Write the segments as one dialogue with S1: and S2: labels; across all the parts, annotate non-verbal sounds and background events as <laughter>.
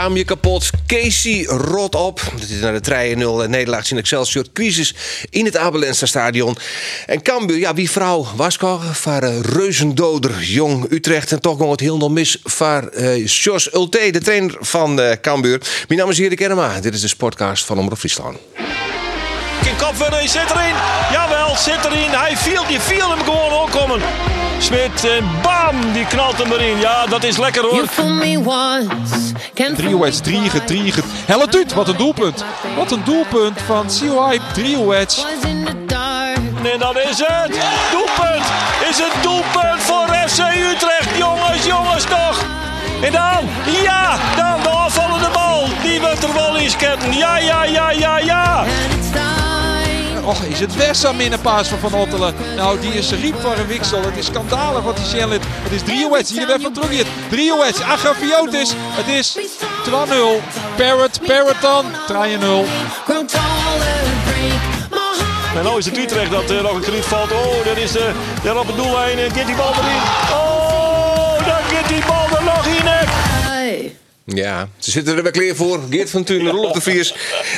S1: Schaam je kapot. Casey rot op. Dit is naar de 3-0 nederlaag in Excelsior. Crisis in het Abelense stadion. En Cambuur, ja, wie vrouw was Voor uh, reuzendoder Jong Utrecht. En toch ging het heel nog mis voor uh, Jos Ulte, de trainer van uh, Cambuur. Mijn naam is Erik Erma. Dit is de sportcast van Omroep Friesland.
S2: In kopverder, zit erin. Jawel, zit erin. Hij viel, die viel hem gewoon opkomen. Smit en bam, die knalt hem erin. Ja, dat is lekker hoor.
S3: Driewedge, driege, driege. Hellet uit, wat een doelpunt. Wat een doelpunt van Siwai, driewedge.
S2: En dan is het doelpunt. Is het doelpunt voor FC Utrecht. Jongens, jongens toch. En dan, ja, dan de afvallende bal. Die wordt er wel eens kennen. Ja, ja, ja, ja, ja.
S3: Och, is het Wessam in een paas van Van Ottelen. Nou, die is riep voor een wiksel. Het is schandalig wat die Shellit. Het is Driowets. Hier weer van terug. Driowets. Agrafiotis. Het is 2-0. Parrot. Parrot dan. 3-0.
S2: En nou is het Utrecht dat er nog een krediet valt. Oh, dat is de, daar op het doellijn. En get die bal erin. Oh, dan get die bal er nog in.
S1: Ja, ze zitten er weer klaar voor. Geert van Thun, <laughs> Rolf de Vries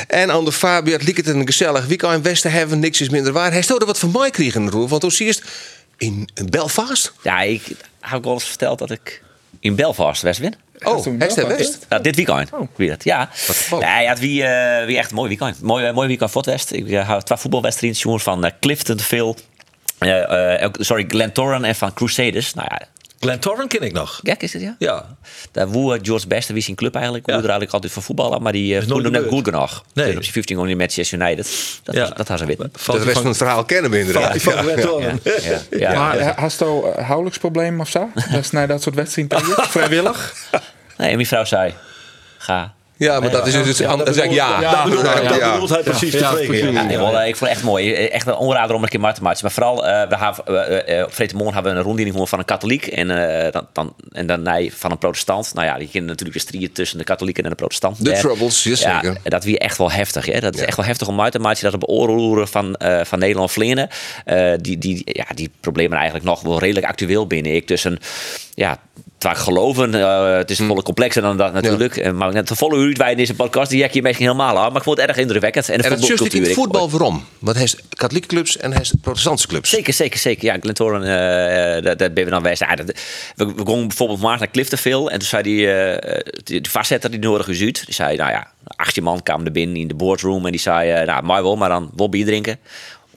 S1: en aan de Fabio. Het het een gezellig weekend in Westen hebben. Niks is minder waar. Hij stelde wat van mij kregen, Roel. Want toen zie in Belfast.
S4: Ja, ik heb al eens verteld dat ik in Belfast West win.
S1: Oh, West?
S4: Nou, dit weekend. Oh. Wie dat? Ja. Ja, ja, het wie, uh, wie echt een mooi weekend. Mooi, uh, mooi weekend voor het West. Ik uh, hou twee voetbalwedstrijden jongens van uh, Clifton veel. sorry, Glentoran en van Crusaders. Nou ja,
S2: Glentoran ken ik nog.
S4: Ja, is het ja?
S2: Ja.
S4: Daar woe George Beste, wie zijn club eigenlijk. Ja. er eigenlijk altijd van voetballen, maar die uh, voelde net goed genoeg. Nee. Op zijn 15 gewoon in Manchester United. Dat, ja. dat had ze weten.
S1: De rest van het verhaal kennen we inderdaad.
S5: Van ja. Ja. Maar hast je een huwelijksprobleem of zo? <laughs> Dat is naar dat soort wedstrijden vrijwillig?
S4: Nee, mijn vrouw zei, ga
S1: ja, maar dat is dus ja, anders. zeg ja.
S2: Ja, dat bedoelt hij precies te
S4: spreken. Ik vond het echt mooi. Echt een onrader om een keer maar te maken. Maar vooral, uh, we hebben, uh, op Vretemorgen hebben we een rondleiding van een katholiek en, dan, dan, en dan nee, van een protestant. Nou ja, die kennen natuurlijk de strieën tussen de katholieken en de protestanten.
S1: De troubles, yes,
S4: ja, zeker. Dat weer echt wel heftig. Hè? Dat is echt wel heftig om uit te maken. Dat op oorloeren van, van Nederland vliegen. die, die, ja, die problemen eigenlijk nog wel redelijk actueel binnen. Ik tussen ja, waar geloven. Uh, het is hm. volle complexer dan dat natuurlijk. Ja. Maar net de volle uur in deze podcast, die jek je misschien helemaal aan. Maar ik vond het erg indrukwekkend.
S1: En, en het is in het voetbal waarom? Want hij is katholieke clubs en hij is protestantse clubs.
S4: Zeker, zeker, zeker. Ja, Glentoran, uh, dat, dat ben we dan wijs. Ja, dat, we, we gingen bijvoorbeeld maar naar Cliftonville. En toen zei die, uh, die, die vastzetter die nodig is uit. Die zei, nou ja, acht man kwamen er binnen in de boardroom. En die zei, nou, mooi wel, maar dan bier drinken.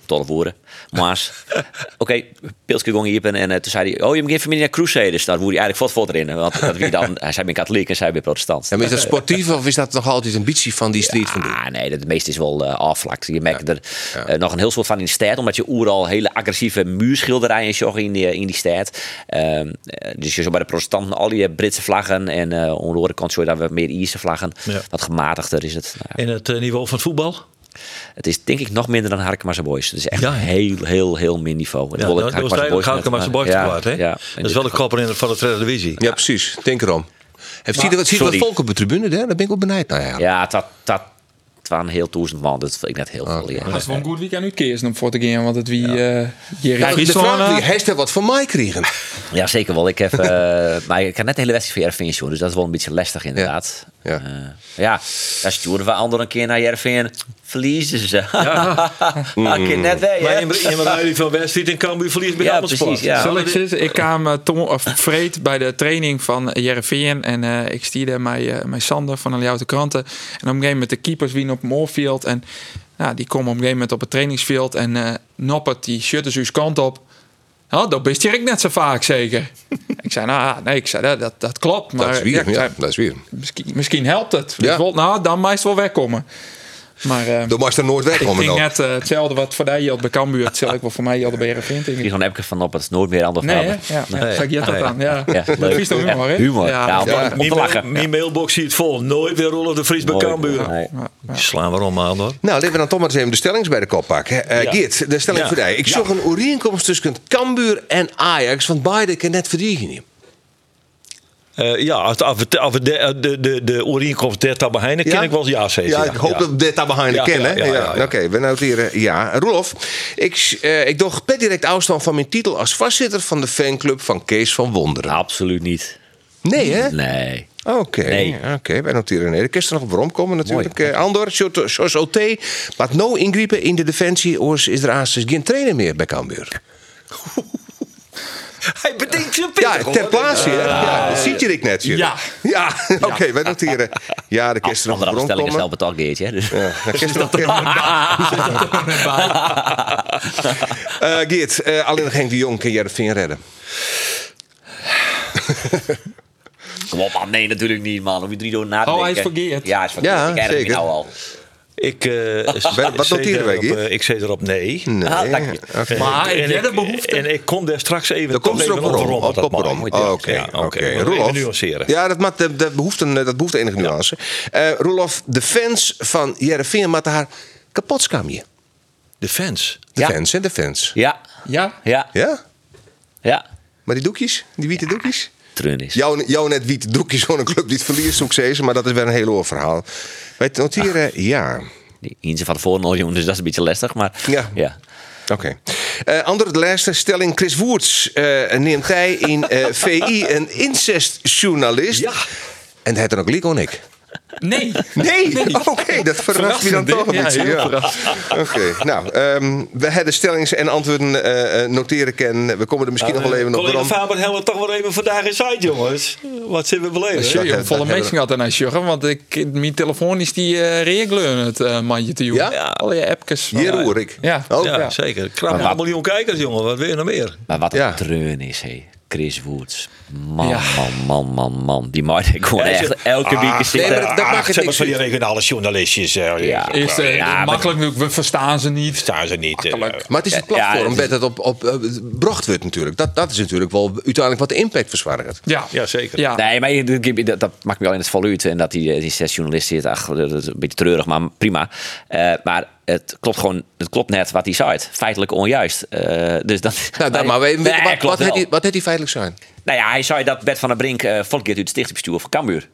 S4: 12 woorden. Maar, <laughs> oké, okay, Pilske ging hier en uh, toen zei hij, oh, je moet geen familie naar Crusaders. Daar woer hij eigenlijk wat voor erin. Want dat wie dan, <laughs> hij zei ben katholiek en zij ben protestant.
S1: En is dat sportief of is dat nog altijd een ambitie van die street van
S4: Ah, nee, het meeste is wel uh, afvlak. Je merkt er uh, nog een heel soort van in de stad, omdat je oeral hele agressieve muurschilderijen zag in die, in die stad. Ehm, dus je zo bij de protestanten al die Britse vlaggen en uh, onder de andere kant zo dat we meer Ierse vlaggen. Ja. Wat gematigder is het.
S2: Nou, en het niveau van het voetbal?
S4: Het is denk ik nog minder dan Harkema's Boys. Het is echt ja. heel, heel, heel min niveau.
S2: Ja, dat was eigenlijk Harkema's Boys ja, hè? Ja, dat is wel de kopper in van de tweede divisie.
S1: Ja, precies. Denk erom. Heeft ziet er wat, wat volk op de tribune, hè? Daar ben ik wel benieuwd naar. Ja,
S4: ja dat, dat, het waren heel duizend man. Dat vind ik net heel
S5: okay.
S4: veel. Ja.
S5: Dat is wel een goed weekend nu keers om voor te gaan. Want het wie... Ja. Uh,
S1: ja, de vraag heeft er wat van mij kregen?
S4: Ja, zeker wel. Ik heb, uh, <laughs> maar ik heb net de hele wedstrijd voor Jervin dus dat is wel een beetje lastig inderdaad. Ja, ja. Uh, ja daar sturen we anderen een keer naar Jervin. Verliezen ze. <laughs> Ja. mm. net weg.
S2: Maar in ruiling van wedstrijd en Cambuur verliest bij ja, allemaal precies,
S5: ja. Zal ik zeggen, ik kwam uh, Tom, of Freed bij de training van Jervin en uh, ik stierde mijn, uh, mijn Sander van de Leeuwarden Kranten. En op een gegeven moment de keepers wie op Moorfield en nou, die komen op een gegeven moment op het trainingsveld en uh, Noppert die shutters uw kant op. Nou, dat wist ik net zo vaak zeker. <laughs> ik zei, nou, nee, ik zei, dat, dat, klopt. Maar,
S1: dat is weer, ja,
S5: ja,
S1: dat is weer.
S5: Misschien, misschien helpt het. Ja. Dus, nou, dan meestal wel wegkomen. Maar uh,
S1: moest er nooit
S5: ik
S1: wegkomen
S5: denk net uh, hetzelfde wat voor die geldt bij Cambuur. <laughs> Hetzelfde wat voor mij geldt bij
S4: Die
S5: ik.
S4: gewoon heb ik van op het nooit meer aan de
S5: Nee, ja, ja.
S6: Nee.
S5: Zeg je dat
S6: Nee.
S5: aan? Ja.
S4: Ja,
S5: Dat
S4: leuk.
S5: is humor, hè?
S4: Humor.
S5: Ja.
S4: Ja, om,
S1: Ja.
S4: om
S6: Mijn, mailbox ziet vol. Nooit weer Rolf de Vries bij. Cambuur.
S4: Nee.
S6: Die slaan we allemaal aan hoor.
S1: Nou, laten we dan toch maar eens even de stellings bij de kop pakken. Eh
S6: Ja.
S1: Geert, de stelling
S6: Ja.
S1: voor jou. Ik
S6: Ja.
S1: zag een overeenkomst tussen Cambuur en Ajax, want beide kan net verdienen.
S6: Eh, ja, als, als we de, de, de, de overeenkomst ken ik wel eens ja zeggen.
S1: Ja, ik hoop dat we dit daar behind
S6: Ja,
S1: kennen.
S6: ja, ja, ja, ja.
S1: Oké, we noteren ja. Roelof, ik, eh, ik doe per direct afstand van mijn titel als vastzitter van de fanclub van Kees van Wonderen.
S4: Absoluut niet.
S1: Nee, hè?
S4: Nee.
S1: Oké,
S4: Nee.
S1: oké, wij noteren nee. De kist er nog waarom komen natuurlijk. Eh, Andor, zoals OT, maar no ingrijpen in de defensie, oors is er aan geen trainer meer bij Cambuur. <laughs> <laughs>
S6: Hij bedenkt zijn
S1: Ja, ter plaatse. hè? ja, dat ziet je ik net.
S5: Ja.
S1: Ja, oké, wij noteren. Ja, de er nog
S4: Andere
S1: komen.
S4: zelf betaald Geertje. hè, Dus.
S1: Ja, de kist er nog Eh, Geert, eh, alleen nog Henk de Jong kan jij de vinger redden.
S4: Kom op man, nee natuurlijk niet man. Om je drie door na te
S5: Oh, hij is
S4: denken.
S5: voor Geert.
S4: Ja, hij is voor Geert.
S1: Ja,
S4: Ik me
S1: zeker.
S4: nou al.
S6: Ik, eh, <laughs>
S1: wat noteren wij,
S6: erop,
S1: Geert?
S6: eh, Ik zet erop nee.
S1: Nee.
S4: Ah, dank je.
S5: Maar
S6: En
S5: heb jij
S6: ik-
S5: de behoefte?
S6: En ik kom daar straks even,
S1: Dan komt er
S6: even
S1: Op
S6: dat
S1: op waarom.
S6: Ja,
S1: Oké,
S6: ja,
S1: oké.
S6: Even
S1: Roelof.
S6: nuanceren.
S1: Ja, dat, maakt- dat, dat, behoeft een, dat behoeft enige nuance. Eh Roelof, de fans van Jereveen moeten haar kapot skammen.
S6: De fans.
S1: De
S4: Ja.
S1: fans, hè, de fans.
S4: Ja,
S5: Ja?
S4: ja,
S1: Ja?
S4: ja.
S1: Maar die doekjes, die witte doekjes?
S4: Treun is.
S1: Jou, jou net witte doekjes <laughs> van een club die het verliest, succes, maar dat is weer een heel oor verhaal. Wij noteren ja.
S4: Die van tevoren al dus dat is een beetje lastig. Maar
S1: Ja.
S4: ja.
S1: Oké. Eh andere de laatste stelling. Chris Woerts eh, neemt hij in eh, VI een incestjournalist.
S6: Ja.
S1: En hij had er ook gelijk on ik.
S5: Nee.
S1: Nee, <laughs> oké, dat verrast me dan toch een beetje.
S5: Ja.
S1: Oké, nou, ehm, we hebben stellings en antwoorden eh, eh, noteren kennen. We komen er misschien nog wel even op.
S6: Collega Faber helemaal toch wel even vandaag in site, jongens. Wat zijn we beleven?
S5: Sorry, een volle mensen
S1: hebben
S5: gehad aan Sjoggen, want ik, mijn telefoon is die uh, regelen het uh, mandje te doen.
S1: Ja?
S5: Al je appjes.
S1: Hier hoor ik.
S5: Ja.
S1: Oh,
S6: Ja, zeker. Krap
S4: Maar
S6: een
S4: wat-
S6: miljoen kijkers, jongen. Wat wil je nog meer?
S4: Maar wat een treun is, hé. Chris Woods. Man,
S5: Ja.
S4: man, man, man, man. Die maakt ik gewoon
S6: Ja,
S4: echt elke
S6: Ah,
S4: week
S1: nee,
S4: zitten.
S1: maar dat- maakt het niks
S6: van die regionale journalistjes. eh,
S4: Ja.
S5: Is uh,
S4: Ja, maar-
S5: makkelijk we verstaan ze niet.
S6: Staan ze niet. eh,
S5: Makkelijk.
S1: Maar het is het
S4: Ja,
S1: platform
S4: het
S1: dat het op, op, eh, bracht wordt natuurlijk. Dat, dat is natuurlijk wel uiteindelijk wat de impact verzwaart.
S5: Ja,
S6: Ja, zeker.
S5: Ja.
S4: Nee, maar dat, dat maakt me wel in het voluut. En dat die, die zes journalisten zitten, ach, dat is een beetje treurig, maar prima. Eh, maar het klopt gewoon, het klopt net wat hij zei. Feitelijk onjuist. Eh, dus dat, <laughs>
S1: Nou, dan maar we,
S4: Nee,
S1: wat, wat,
S4: klopt
S1: wat,
S4: wel.
S1: had hij, wat had hij feitelijk zijn?
S4: Nou ja, hij zei dat Bert van der Brink uh, volgende uit het stichtingsbestuur van Cambuur.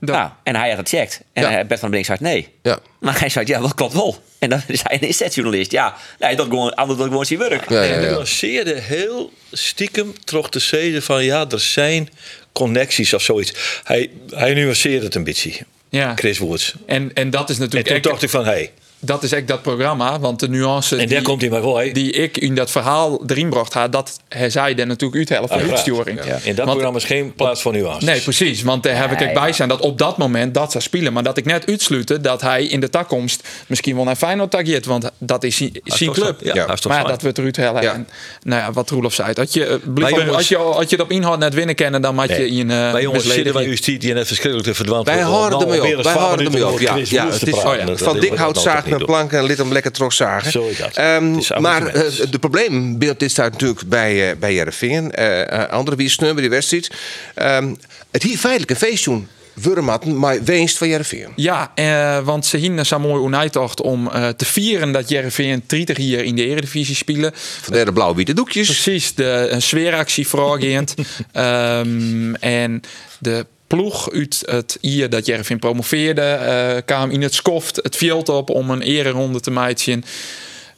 S5: Dat-
S4: Nou, en hij had het gecheckt. En
S1: Ja.
S4: eh, Bert van der Brink zei nee.
S1: Ja.
S4: Maar hij zei, ja, dat klopt wel. En dan <laughs> is hij een inzetjournalist. Ja, nee, dat gewoon, anders dan gewoon zijn werk.
S1: Ja, ja,
S6: En hij
S1: ja.
S6: lanceerde heel stiekem toch te zeggen van ja, er zijn connecties of zoiets. Hij, hij nuanceerde het een beetje.
S5: Ja.
S6: Chris Woods.
S5: En, en dat is
S6: En
S5: natuurlijk
S6: toen
S5: echt-
S6: dacht ik van hé, hey,
S5: dat is echt dat programma, want de nuance
S6: en daar
S5: die,
S6: komt hij maar
S5: die ik in dat verhaal erin bracht, had, dat hij zei dan natuurlijk uithellen voor
S6: Uiteraard.
S5: uitsturing.
S6: In dat
S5: Want-
S6: programma is geen plaats voor nuances.
S5: Nee, precies. Want daar heb ik bij
S4: ja.
S5: zijn dat op dat moment dat ze spelen. Maar dat ik net uitsluiten dat hij in de toekomst misschien wel naar Feyenoord tageert. Want dat is zijn, club.
S6: Ja,
S1: Ja.
S5: maar dat we het eruit hellen.
S1: Ja.
S5: En, nou ja, wat Roelof zei. Dat je, eh, als, je, als je het op inhoud net winnen kennen, dan maak je
S6: Nee.
S5: in uh,
S6: Wij jongens zitten bij u stiet die net verschrikkelijk te verdwaald
S1: Wij houden ermee op. Wij houden ermee op.
S6: over
S1: Ja, ja, het is
S5: oh ja,
S6: Dat-
S1: van
S6: dat
S1: dik hout
S6: niet doen.
S1: planken en lid om lekker terug zagen.
S6: Zo is dat.
S1: Ehm,
S6: Het is
S1: maar
S6: argument.
S1: eh, de probleem beeld dit staat natuurlijk bij, uh, bij Jereveen. Uh, andere wie sneu bij die wedstrijd. Ehm, het hier feitelijk een feestje Wurmatten, maar winst van Jereveen.
S5: Ja, eh, want ze hingen zo mooi onuitocht om eh, te vieren dat Jereveen 30 hier in de Eredivisie spelen.
S1: Vandaar de blauw-witte doekjes.
S5: Precies, de, een sfeeractie voorgaand. <laughs> Ehm en de ploeg uit het jaar dat Jervin promoveerde, eh kwam in het skoft het veld op om een ereronde te maken.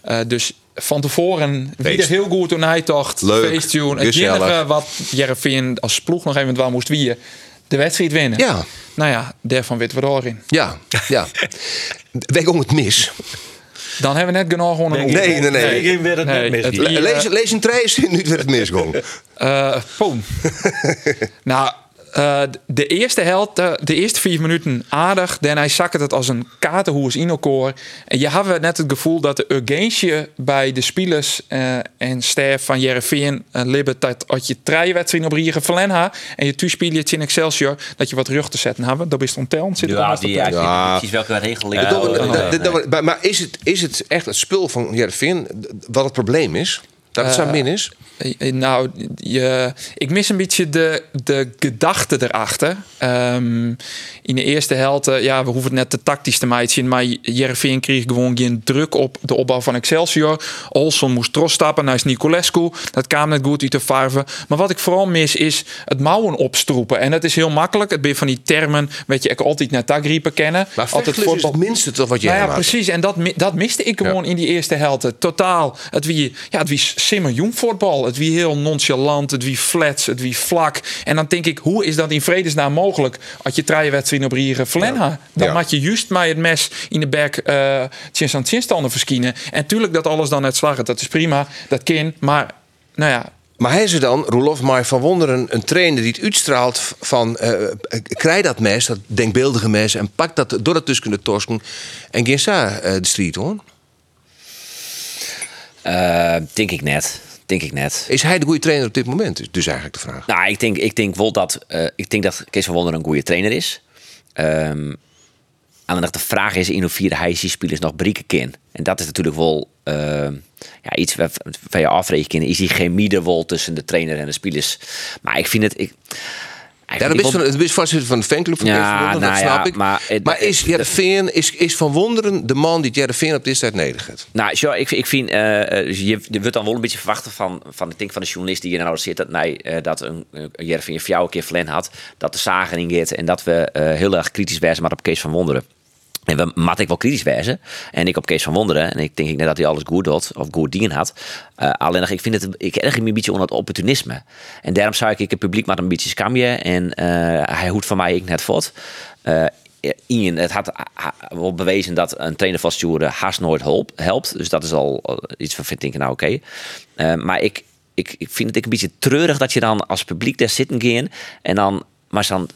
S5: Eh, dus van tevoren wie er
S1: Feest.
S5: heel goed toen hij tocht.
S1: Leuk,
S5: Feestjoen. Het enige wat Jervin als ploeg nog even wel moest wieren, de wedstrijd winnen.
S1: Ja.
S5: Nou ja, daarvan weten we daarin.
S1: Ja, ja. Wij gaan het mis.
S5: Dan hebben we net genoeg gewoon een
S1: Nee, nee, nee.
S6: Ik werd het net mis.
S5: het
S6: hier.
S5: hier,
S1: Lees, lees een treis <laughs> nu werd het misgong.
S5: Eh, poem. <laughs> nou, eh, de eerste helft, eh, de eerste vier minuten aardig. Daarna zakt het als een kaartenhoers in elkaar. En je had net het gevoel dat de urgentie bij de spelers eh, en staf van Jereveen uh, libben dat als je drie wedstrijden op Riegen verlen ha en je toespeelt in Excelsior dat je wat rug te zetten hebben. Dat is ontelend. Zit
S4: Ja, die, ja, precies welke regel
S5: oh,
S1: maar- Maar is het, is het echt het spul van Jervin wat het probleem is? Dat het zo min is?
S5: Eh, Nou, je, ik mis een beetje de, de gedachte erachter. Ehm, in de eerste helft, eh, ja, we hoeven het net te tactisch te maken. Maar Jereveen kreeg gewoon geen druk op de opbouw van Excelsior. Olson moest stappen naar Nicolescu. Dat kwam net goed uit de varven. Maar wat ik vooral mis is het mouwen opstroepen. En dat is heel makkelijk. Het ben van die termen, weet je, ik altijd net tagriepen kennen.
S1: Maar
S5: altijd
S1: is het minste toch wat jij
S5: nou ja, precies. En dat, dat miste ik gewoon in die eerste helft. Totaal. Het wie, ja, het wie simmer jong voetbal. Het wie heel nonchalant. Het wie flats. Het wie vlak. En dan denk ik, hoe is dat in vredesnaam mogelijk? Als je wedstrijden op Rieren verlengen. Dan
S1: Ja.
S5: je juist maar het mes in de bek eh tjens aan tjinstanden verschijnen. En tuurlijk dat alles dan net slagen. Dat is prima. Dat kan. Maar, nou ja,
S1: Maar hij ze dan, Roelof maar van Wonderen, een trainer die het uitstraalt van... eh krijg dat mes, dat denkbeeldige mes... en pak dat door dat tussen de torsken en geen sa de street hoor.
S4: Eh, denk ik net. Denk ik net.
S1: Is hij de goede trainer op dit moment? Is dus eigenlijk de vraag.
S4: Nou, ik denk, ik denk wel dat, eh, ik denk dat Kees van Wonderen een goede trainer is. Ehm en de vraag is in hoeverre hij zijn spelers nog brieken kan. En dat is natuurlijk wel ehm, ja, iets waar, waar je afrekenen. Is die chemie er wel tussen de trainer en de spelers? Maar ik vind het... Ik,
S1: Ja, dat is van, het is voorzitter van de fanclub van
S4: Ja, nou
S1: dat
S4: ja,
S1: snap ik.
S4: maar
S1: Maar,
S4: het-
S1: is Jervin, is, is van Wonderen de man die Jervin op dit tijd nederigt?
S4: Nou, zo, ik, ik vind, eh, eh, je, je wordt dan wel een beetje verwachten van, van, ik denk van de journalist die hier nou zit, dat, nee, eh, dat een, een Jervin je jou een keer Flen had, dat de zagen in gaat en dat we eh, heel erg kritisch wijzen, maar op Kees van Wonderen. En we mat ik wel kritisch wijzen. En ik op Kees van Wonderen. En ik denk ik net dat hij alles goed doet. Of goed dingen had. Eh, alleen ik vind het. Ik erg me een beetje onder het opportunisme. En daarom zou ik het publiek maar een beetje scamje. En eh, hij hoeft van mij ik net voort. Eh, Ian, het had bewezen dat een trainer van Sturen haast nooit hulp, helpt. Dus dat is al iets van vind ik nou oké. Maar ik, ik, ik vind het een beetje treurig dat je dan als publiek daar zitten gaan. En dan, maar dan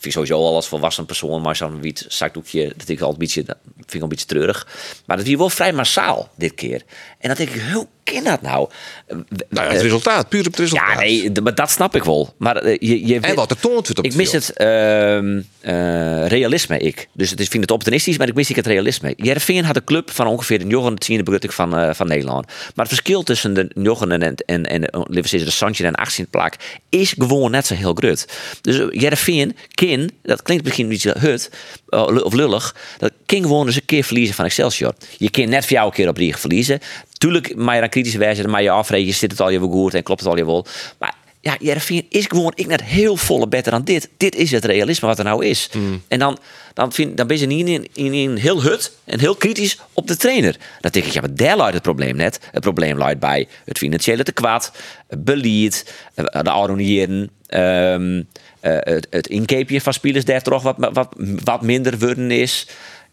S4: vind ik sowieso al als volwassen persoon, maar zo'n wit zakdoekje, dat ik al beetje, dat vind ik al een beetje treurig. Maar dat is wel vrij massaal dit keer. En dan denk ik, hoe kan dat nou?
S1: Nou ja, het
S4: Eh,
S1: resultaat, puur op het resultaat.
S4: ja, nee, maar dat snap ik wel. Maar eh, je, je
S1: En wat er toont wordt op
S4: Ik mis het ehm, eh, realisme, ik. Dus het is, vind het opportunistisch, maar ik mis ik het realisme. Jereveen had een club van ongeveer de Jochen tiende begrutting van, eh, van Nederland. Maar het verschil tussen de Jochen en, en, en eh, zeggen, de Sanche en 18 plak is gewoon net zo heel groot. Dus eh, Jereveen, kin, dat klinkt misschien een beetje hut eh, of lullig, dat kan gewoon eens een keer verliezen van Excelsior. Je kan net voor jou een keer op Riegen verliezen. Tuurlijk, maar je dan kritisch wijzen, maar je afrekenen, zit het al je goed en klopt het al je wel. Maar ja, Jereveen is gewoon ik net heel volle beter dan dit. Dit is het realisme wat er nou is. En dan, dan, vind, dan ben je niet in, in, in heel hut en heel kritisch op de trainer. Dan denk ik, ja, maar daar luidt het probleem net. Het probleem luidt bij het financiële tekort, het beleid, eh, de ouderen, ehm eh, het, het inkeepje van spelers daar toch wat, wat, wat minder worden is.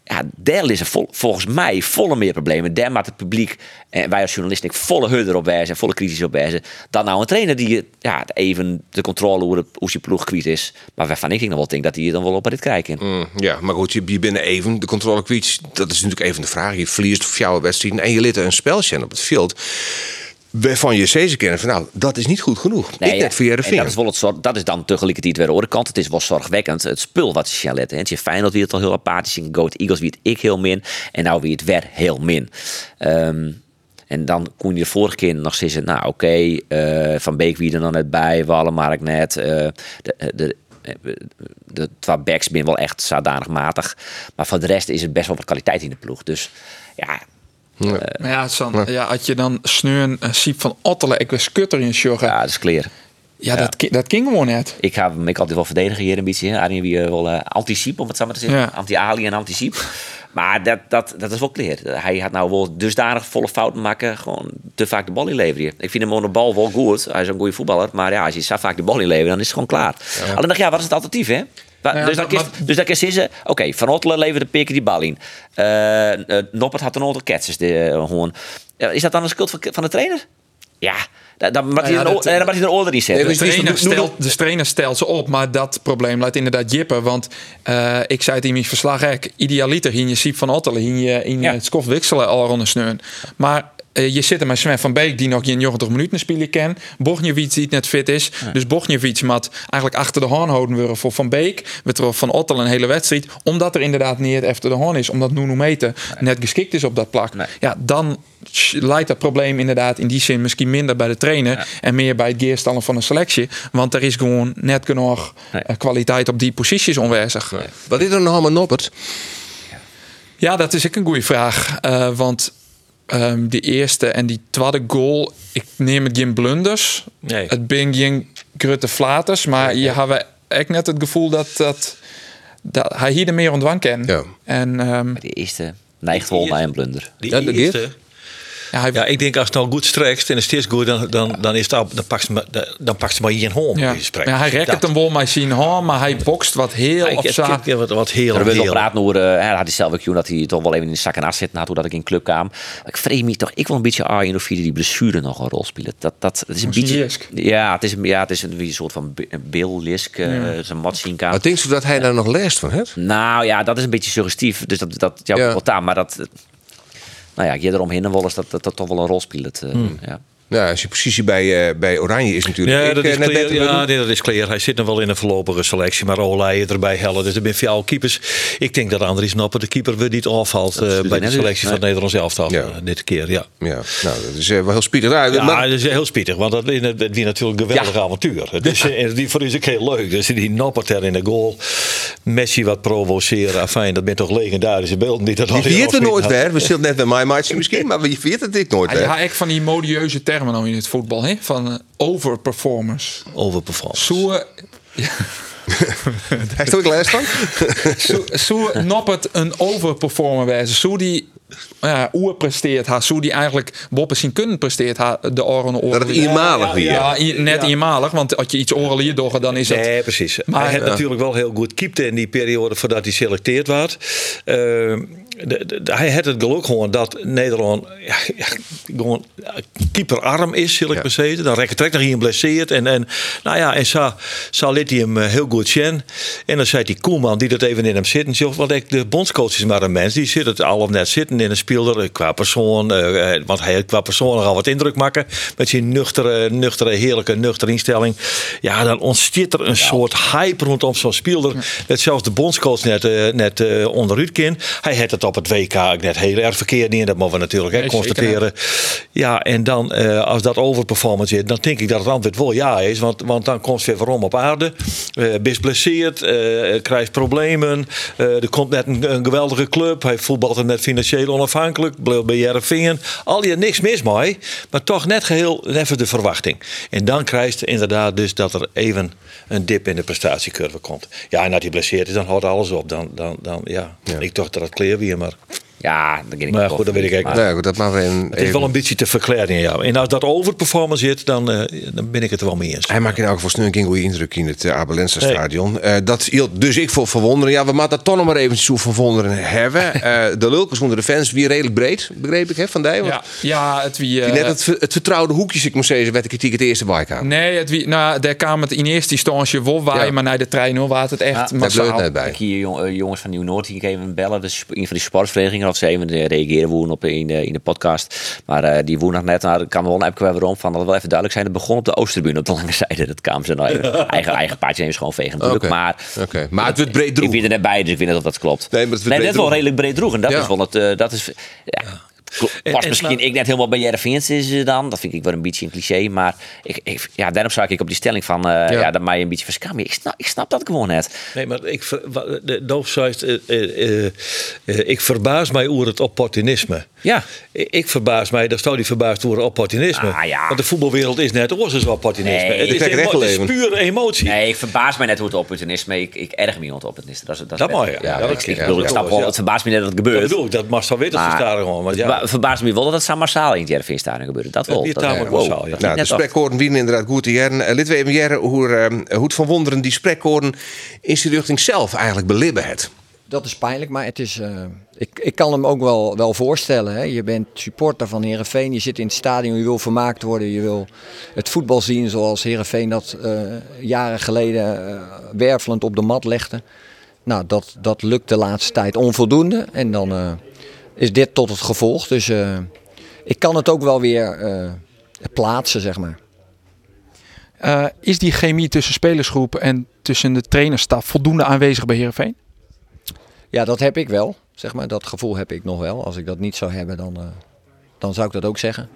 S4: Ja, daar is er vol- volgens mij volle meer problemen. Daar maakt het publiek en wij als journalisten volle hudder op wijzen, volle kritisch op wijzen. Dan nou een trainer die ja, even de controle hoe, de, ploeg kwijt is. Maar waarvan ik nog wel denk dat hij dan wel op dit kijken.
S1: Mm, ja, maar goed, je, bent even de controle kwijt. Dat is natuurlijk even de vraag. Je verliest voor jouw wedstrijd en je liet er een speltje op het veld. Waarvan je zeker kennen van nou, dat is niet goed genoeg. ik net voor
S4: en
S1: Jereveen.
S4: dat is wel het zorg, dat is dan tegelijkertijd weer de andere kant. Het is wel zorgwekkend. Het spul wat ze gaan letten. Het is Feyenoord wie het al heel apathisch in Goat Eagles wie het ik heel min en nou wie het werd heel min. Ehm, en dan kon je de vorige keer nog zeggen, nou oké, eh, Van Beek wie er dan net bij, Wallenmark net, eh, de, de, de, de twee backs ben wel echt zodanig matig. Maar voor de rest is het best wel wat kwaliteit in de ploeg. Dus ja,
S5: Maar ja, San, ja. als je dan sneuren uh, ziet van Ottelen, ik was kutter in sjoggen.
S4: ja, dat is clear.
S5: Ja, dat, dat ging gewoon net.
S4: Ik ga hem ik altijd wel verdedigen hier een beetje. Arjen wie eh, wel eh, anti-siep, om het zo maar te zeggen.
S5: Ja.
S4: Anti-Ali en anti-siep. Maar dat, dat, dat is wel clear. Hij had nou wel dusdanig volle fouten maken. Gewoon te vaak de bal inleveren. Ik vind hem onder de bal wel goed. Hij is een goede voetballer. Maar ja, als je zo vaak de bal inlevert, dan is het gewoon klaar. Alleen dacht ja, wat is het alternatief, hè?
S5: Ja,
S4: dus,
S5: dat-
S4: dat is, dus dat is zeggen, oké, Van Ottelen leverde Pikker die bal in. Eh, eh, Noppert had een aantal ketsers, de, eh, gewoon. Is dat dan een schuld van, van de trainer? Ja, dan,
S5: Nou ja,
S4: hij een hij een order in zetten.
S1: Nee,
S5: De
S1: die-
S5: trainer, stelt, de trainer stelt ze op, maar dat probleem laat inderdaad jippen. Want eh, ik zei het in mijn verslag, eigenlijk, idealiter hier je Siep van Ottelen, je in
S4: Ja.
S5: het skof wisselen al rond een sneun. Maar eh, je zit er met Sven van Beek, die nog in 90 minuten spelen kan. Bogniewicz die het net fit is. Dus Bogniewicz moet eigenlijk achter de hoorn houden worden voor Van Beek. We troffen van Ottelen een hele wedstrijd. Omdat er inderdaad niet efter de hoorn is. Omdat Nuno Meten net geschikt is op dat plak.
S4: Nee.
S5: Ja, dan leidt dat probleem inderdaad in die zin misschien minder bij de trainer. En meer bij het geerstallen van een selectie. Want er is gewoon net genoeg
S4: Nee.
S5: eh, kwaliteit op die posities onwezig.
S1: Wat is er nog allemaal noppert?
S5: Ja, dat is ook een goede vraag. Eh, want ehm die eerste en die tweede goal, ik neem het geen blunders.
S6: Nee.
S5: Het ben geen grote flaters, maar je hebben echt net het gevoel dat, dat, dat hij hier er meer ontwang kan.
S1: Ja.
S5: En ehm,
S4: De eerste neigt wel naar een blunder.
S6: Die
S1: Ja, de
S6: eerste,
S5: ja, hij,
S6: ja, ik denk als het nou goed strekst en het steeds goed, dan, dan, dan, is het, al- dan pakt ze maar, dan pakt ze maar hier home.
S5: ja. Ja, hij rekt het hem wel maar zien hoor, maar hij bokst wat heel
S6: Ik,
S5: op
S6: ik,
S5: zaak.
S6: wat, wat heel
S4: Er praten over, eh, hij had hij zelf ook dat hij toch wel even in de zak en as zitten had, hoe dat ik in de club kwam. Ik vrees me toch, ik wil een beetje aan of die blessure nog een rol spelen. Dat, dat, het is een beetje, ja, het is, een- ja, het is een, een soort van be- een Bill Lisk, eh zijn mat zien kan.
S1: Wat denk je dat hij daar nog last van heeft?
S4: Nou ja, dat is een beetje suggestief. Dus dat, dat
S1: Ja.
S4: ja. wat aan. Maar dat, nou ja, je eromheen en wel eens dat, dat dat toch wel een rol speelt. eh, ja.
S1: Ja, zijn positie bij, eh, bij Oranje is natuurlijk...
S6: Ja,
S1: ik,
S6: dat
S1: eh,
S6: is
S1: net
S6: clear.
S1: beter
S6: Ja, nee, dat is clear. Hij zit nog wel in een voorlopige selectie, maar Olij erbij hellen. Dus er zijn veel keepers. Ik denk dat Andries Noppen, de keeper, weer niet afvalt eh, bij de selectie van het
S4: Nee.
S6: Nederlands elftal
S1: Ja.
S6: eh, dit keer. Ja.
S1: Ja, nou, dat is eh, wel heel spietig. Nou,
S6: Ja,
S1: maar-
S6: dat is heel spietig, want dat is natuurlijk een geweldig avontuur. Is, eh, die voor is ook heel leuk. Dus die noppert er in de goal. Messi wat provoceren. Fijn, dat bent toch legendarische beelden. Die dat
S1: die viert er nooit
S6: had.
S1: weer. We zullen net bij mij misschien, maar wie viert het ik nooit
S5: Hij
S1: weer.
S5: had echt van die modieuze termen nou in het voetbal, hè? van eh, overperformers.
S6: Overperformance.
S5: Zo, <laughs>
S1: Hij is er ook last van? <laughs>
S5: zo, zo noppert een overperformer wijze. Zo die ja, oer presteert haar. Zo die eigenlijk boppen zien kunnen presteert haar de oren oren.
S1: Dat het eenmalig weer.
S5: Ja, i- net eenmalig, want als je iets oren hier doet, dan is het.
S6: Nee, precies.
S5: Maar-
S6: hij had
S5: Ja.
S6: natuurlijk wel heel goed keepte in die periode voordat hij selecteerd werd. Eh, de- de- de- hij had het geluk gewoon dat Nederland ja, ja, gewoon keeperarm is, zal ik
S1: Ja.
S6: maar zeggen. Dan rekken trekt hij hier blesseerd. En, en, nou ja, en zo, zo liet hij hem eh, heel goed zien. En dan zei die Koeman, die dat even in hem zitten. Joh, want ik, de bondscoach is maar een mens. Die zit het al of net zitten in een speelder eh, qua persoon. eh, eh, want hij qua persoon nogal wat indruk maken. Met zijn nuchtere, nuchtere, heerlijke, nuchtere instelling. Ja, dan ontstaat er een soort hype rondom zo'n speelder. Dat zelfs de bondscoach net, eh, net eh onderuit kan. Hij had het op het WK ook net heel erg verkeerd in. Dat mogen we natuurlijk hè,
S5: Nee, zeker
S6: constateren. Ja, en dan eh, als dat overperformance is, dan denk ik dat het antwoord wel ja is. Want, want dan komt ze weer waarom op aarde. Eh best blesseerd, eh, krijgt problemen. Er komt net een, een geweldige club. Hij voetbalt er net financieel onafhankelijk. Bleef bij Jereveen. Al je niks mis mee. Maar toch net geheel even de verwachting. En dan krijgt inderdaad dus dat er even een dip in de prestatiecurve komt. Ja, en dat hij blesseerd is, dan houdt alles op. Dan, dan, dan ja. Ik dacht dat het clear weer, maar...
S4: Ja, dat weet ik
S6: Maar goed, dat weet ik
S4: niet.
S6: eigenlijk
S4: Maar-
S1: Nou goed, dat
S6: Het is wel een beetje te verklaren in jou. En als dat overperformance zit, dan, eh, dan ben ik het er wel mee eens.
S1: Hij maakt in elk geval snel een goede indruk in het uh, Abelensa stadion. Eh, dat hield dus ik voor verwonderen. Ja, we moeten dat toch nog maar even zo verwonderen hebben. <laughs> Eh, de lulkers onder de fans weer redelijk breed, begreep ik, hè, van die. Want
S5: Ja, ja, het wie.
S1: die
S5: eh,
S1: net het, het vertrouwde hoekjes, ik moet zeggen, werd de kritiek het eerste bike aan.
S5: Nee, het wie, nou, daar kwam het in eerste instantie wel waar,
S1: Ja.
S5: maar naar de trein hoor, was het echt
S4: Ja, daar
S1: Daar bleef
S5: massaal.
S1: het net bij.
S4: Ik hier jong- jongens van Nieuw-Noord die ik even bellen. Dus een van die sportverenigingen. Of ze even eh, reageren woen op in de, in de podcast. Maar eh, die woensdag net, nou, dat kan wel een app waarom van. Dat wel even duidelijk zijn. Het begon op de Oosterbuur op de lange zijde. Dat kwam ze nou <laughs> even. eigen, eigen paardje ze gewoon vegen natuurlijk. Maar,
S1: Oké. Maar het wordt breed
S4: ik
S1: droeg.
S4: weet er net bij, dus ik weet niet of dat klopt.
S1: Nee, maar het
S4: net wel redelijk breed droeg. En dat
S1: Ja.
S4: is wel het. eh, dat is, ja.
S6: En- en-
S4: misschien ik net helemaal bij Jereveen's is eh, dan. Dat vind ik wel een beetje een cliché. Maar ik, ik, ja, daarom zou ik op die stelling van... eh, ja. dat mij een beetje verschammen. Ik snap, ik snap dat gewoon net.
S6: Nee, maar ik, de eh, ik verbaas mij over het opportunisme.
S4: Ja.
S6: Ik, ik verbaas mij, daar zou die verbaasd over opportunisme.
S4: Ah, ja.
S6: Want de voetbalwereld is net oorzaaks opportunisme.
S4: Nee.
S6: het,
S1: Ik
S6: is het is pure emotie.
S4: Nee, ik verbaas mij net hoe het opportunisme. Ik, ik erg me niet opportunisme. Dat, is, dat, is
S6: Dat mooi, ja. Ja,
S4: ik,
S6: dat
S4: ik, bedoel, ik
S6: dat
S4: snap wel, het verbaast me net dat het
S6: Dat
S4: gebeurt.
S6: bedoel ik, dat staan gewoon. Want ja,
S4: ba- verbaast me wel dat het zo massaal in het Jereveen-stadion gebeurt. Dat wel. Dat,
S6: massaal, ja.
S4: dat ik
S1: Nou, de spreekkoorden winnen inderdaad goed te jaren. Uh, Lid we even jaren hoe, hoe het van wonderen die spreekkoorden in zijn richting zelf eigenlijk belibben het.
S7: Dat is pijnlijk, maar het is, eh, ik, ik kan hem ook wel, wel voorstellen. Hè. Je bent supporter van Herenveen, je zit in het stadion, je wil vermaakt worden, je wil het voetbal zien zoals Herenveen dat eh, jaren geleden eh, wervelend op de mat legde. Nou, dat, dat lukt de laatste tijd onvoldoende en dan is dit tot het gevolg. Dus ik kan het ook wel weer plaatsen, zeg maar.
S5: Is die chemie tussen spelersgroep en tussen de trainerstaf voldoende aanwezig bij Heerenveen?
S7: Ja, dat heb ik wel. Zeg maar. Dat gevoel heb ik nog wel. Als ik dat niet zou hebben, dan, eh, dan zou ik dat ook zeggen.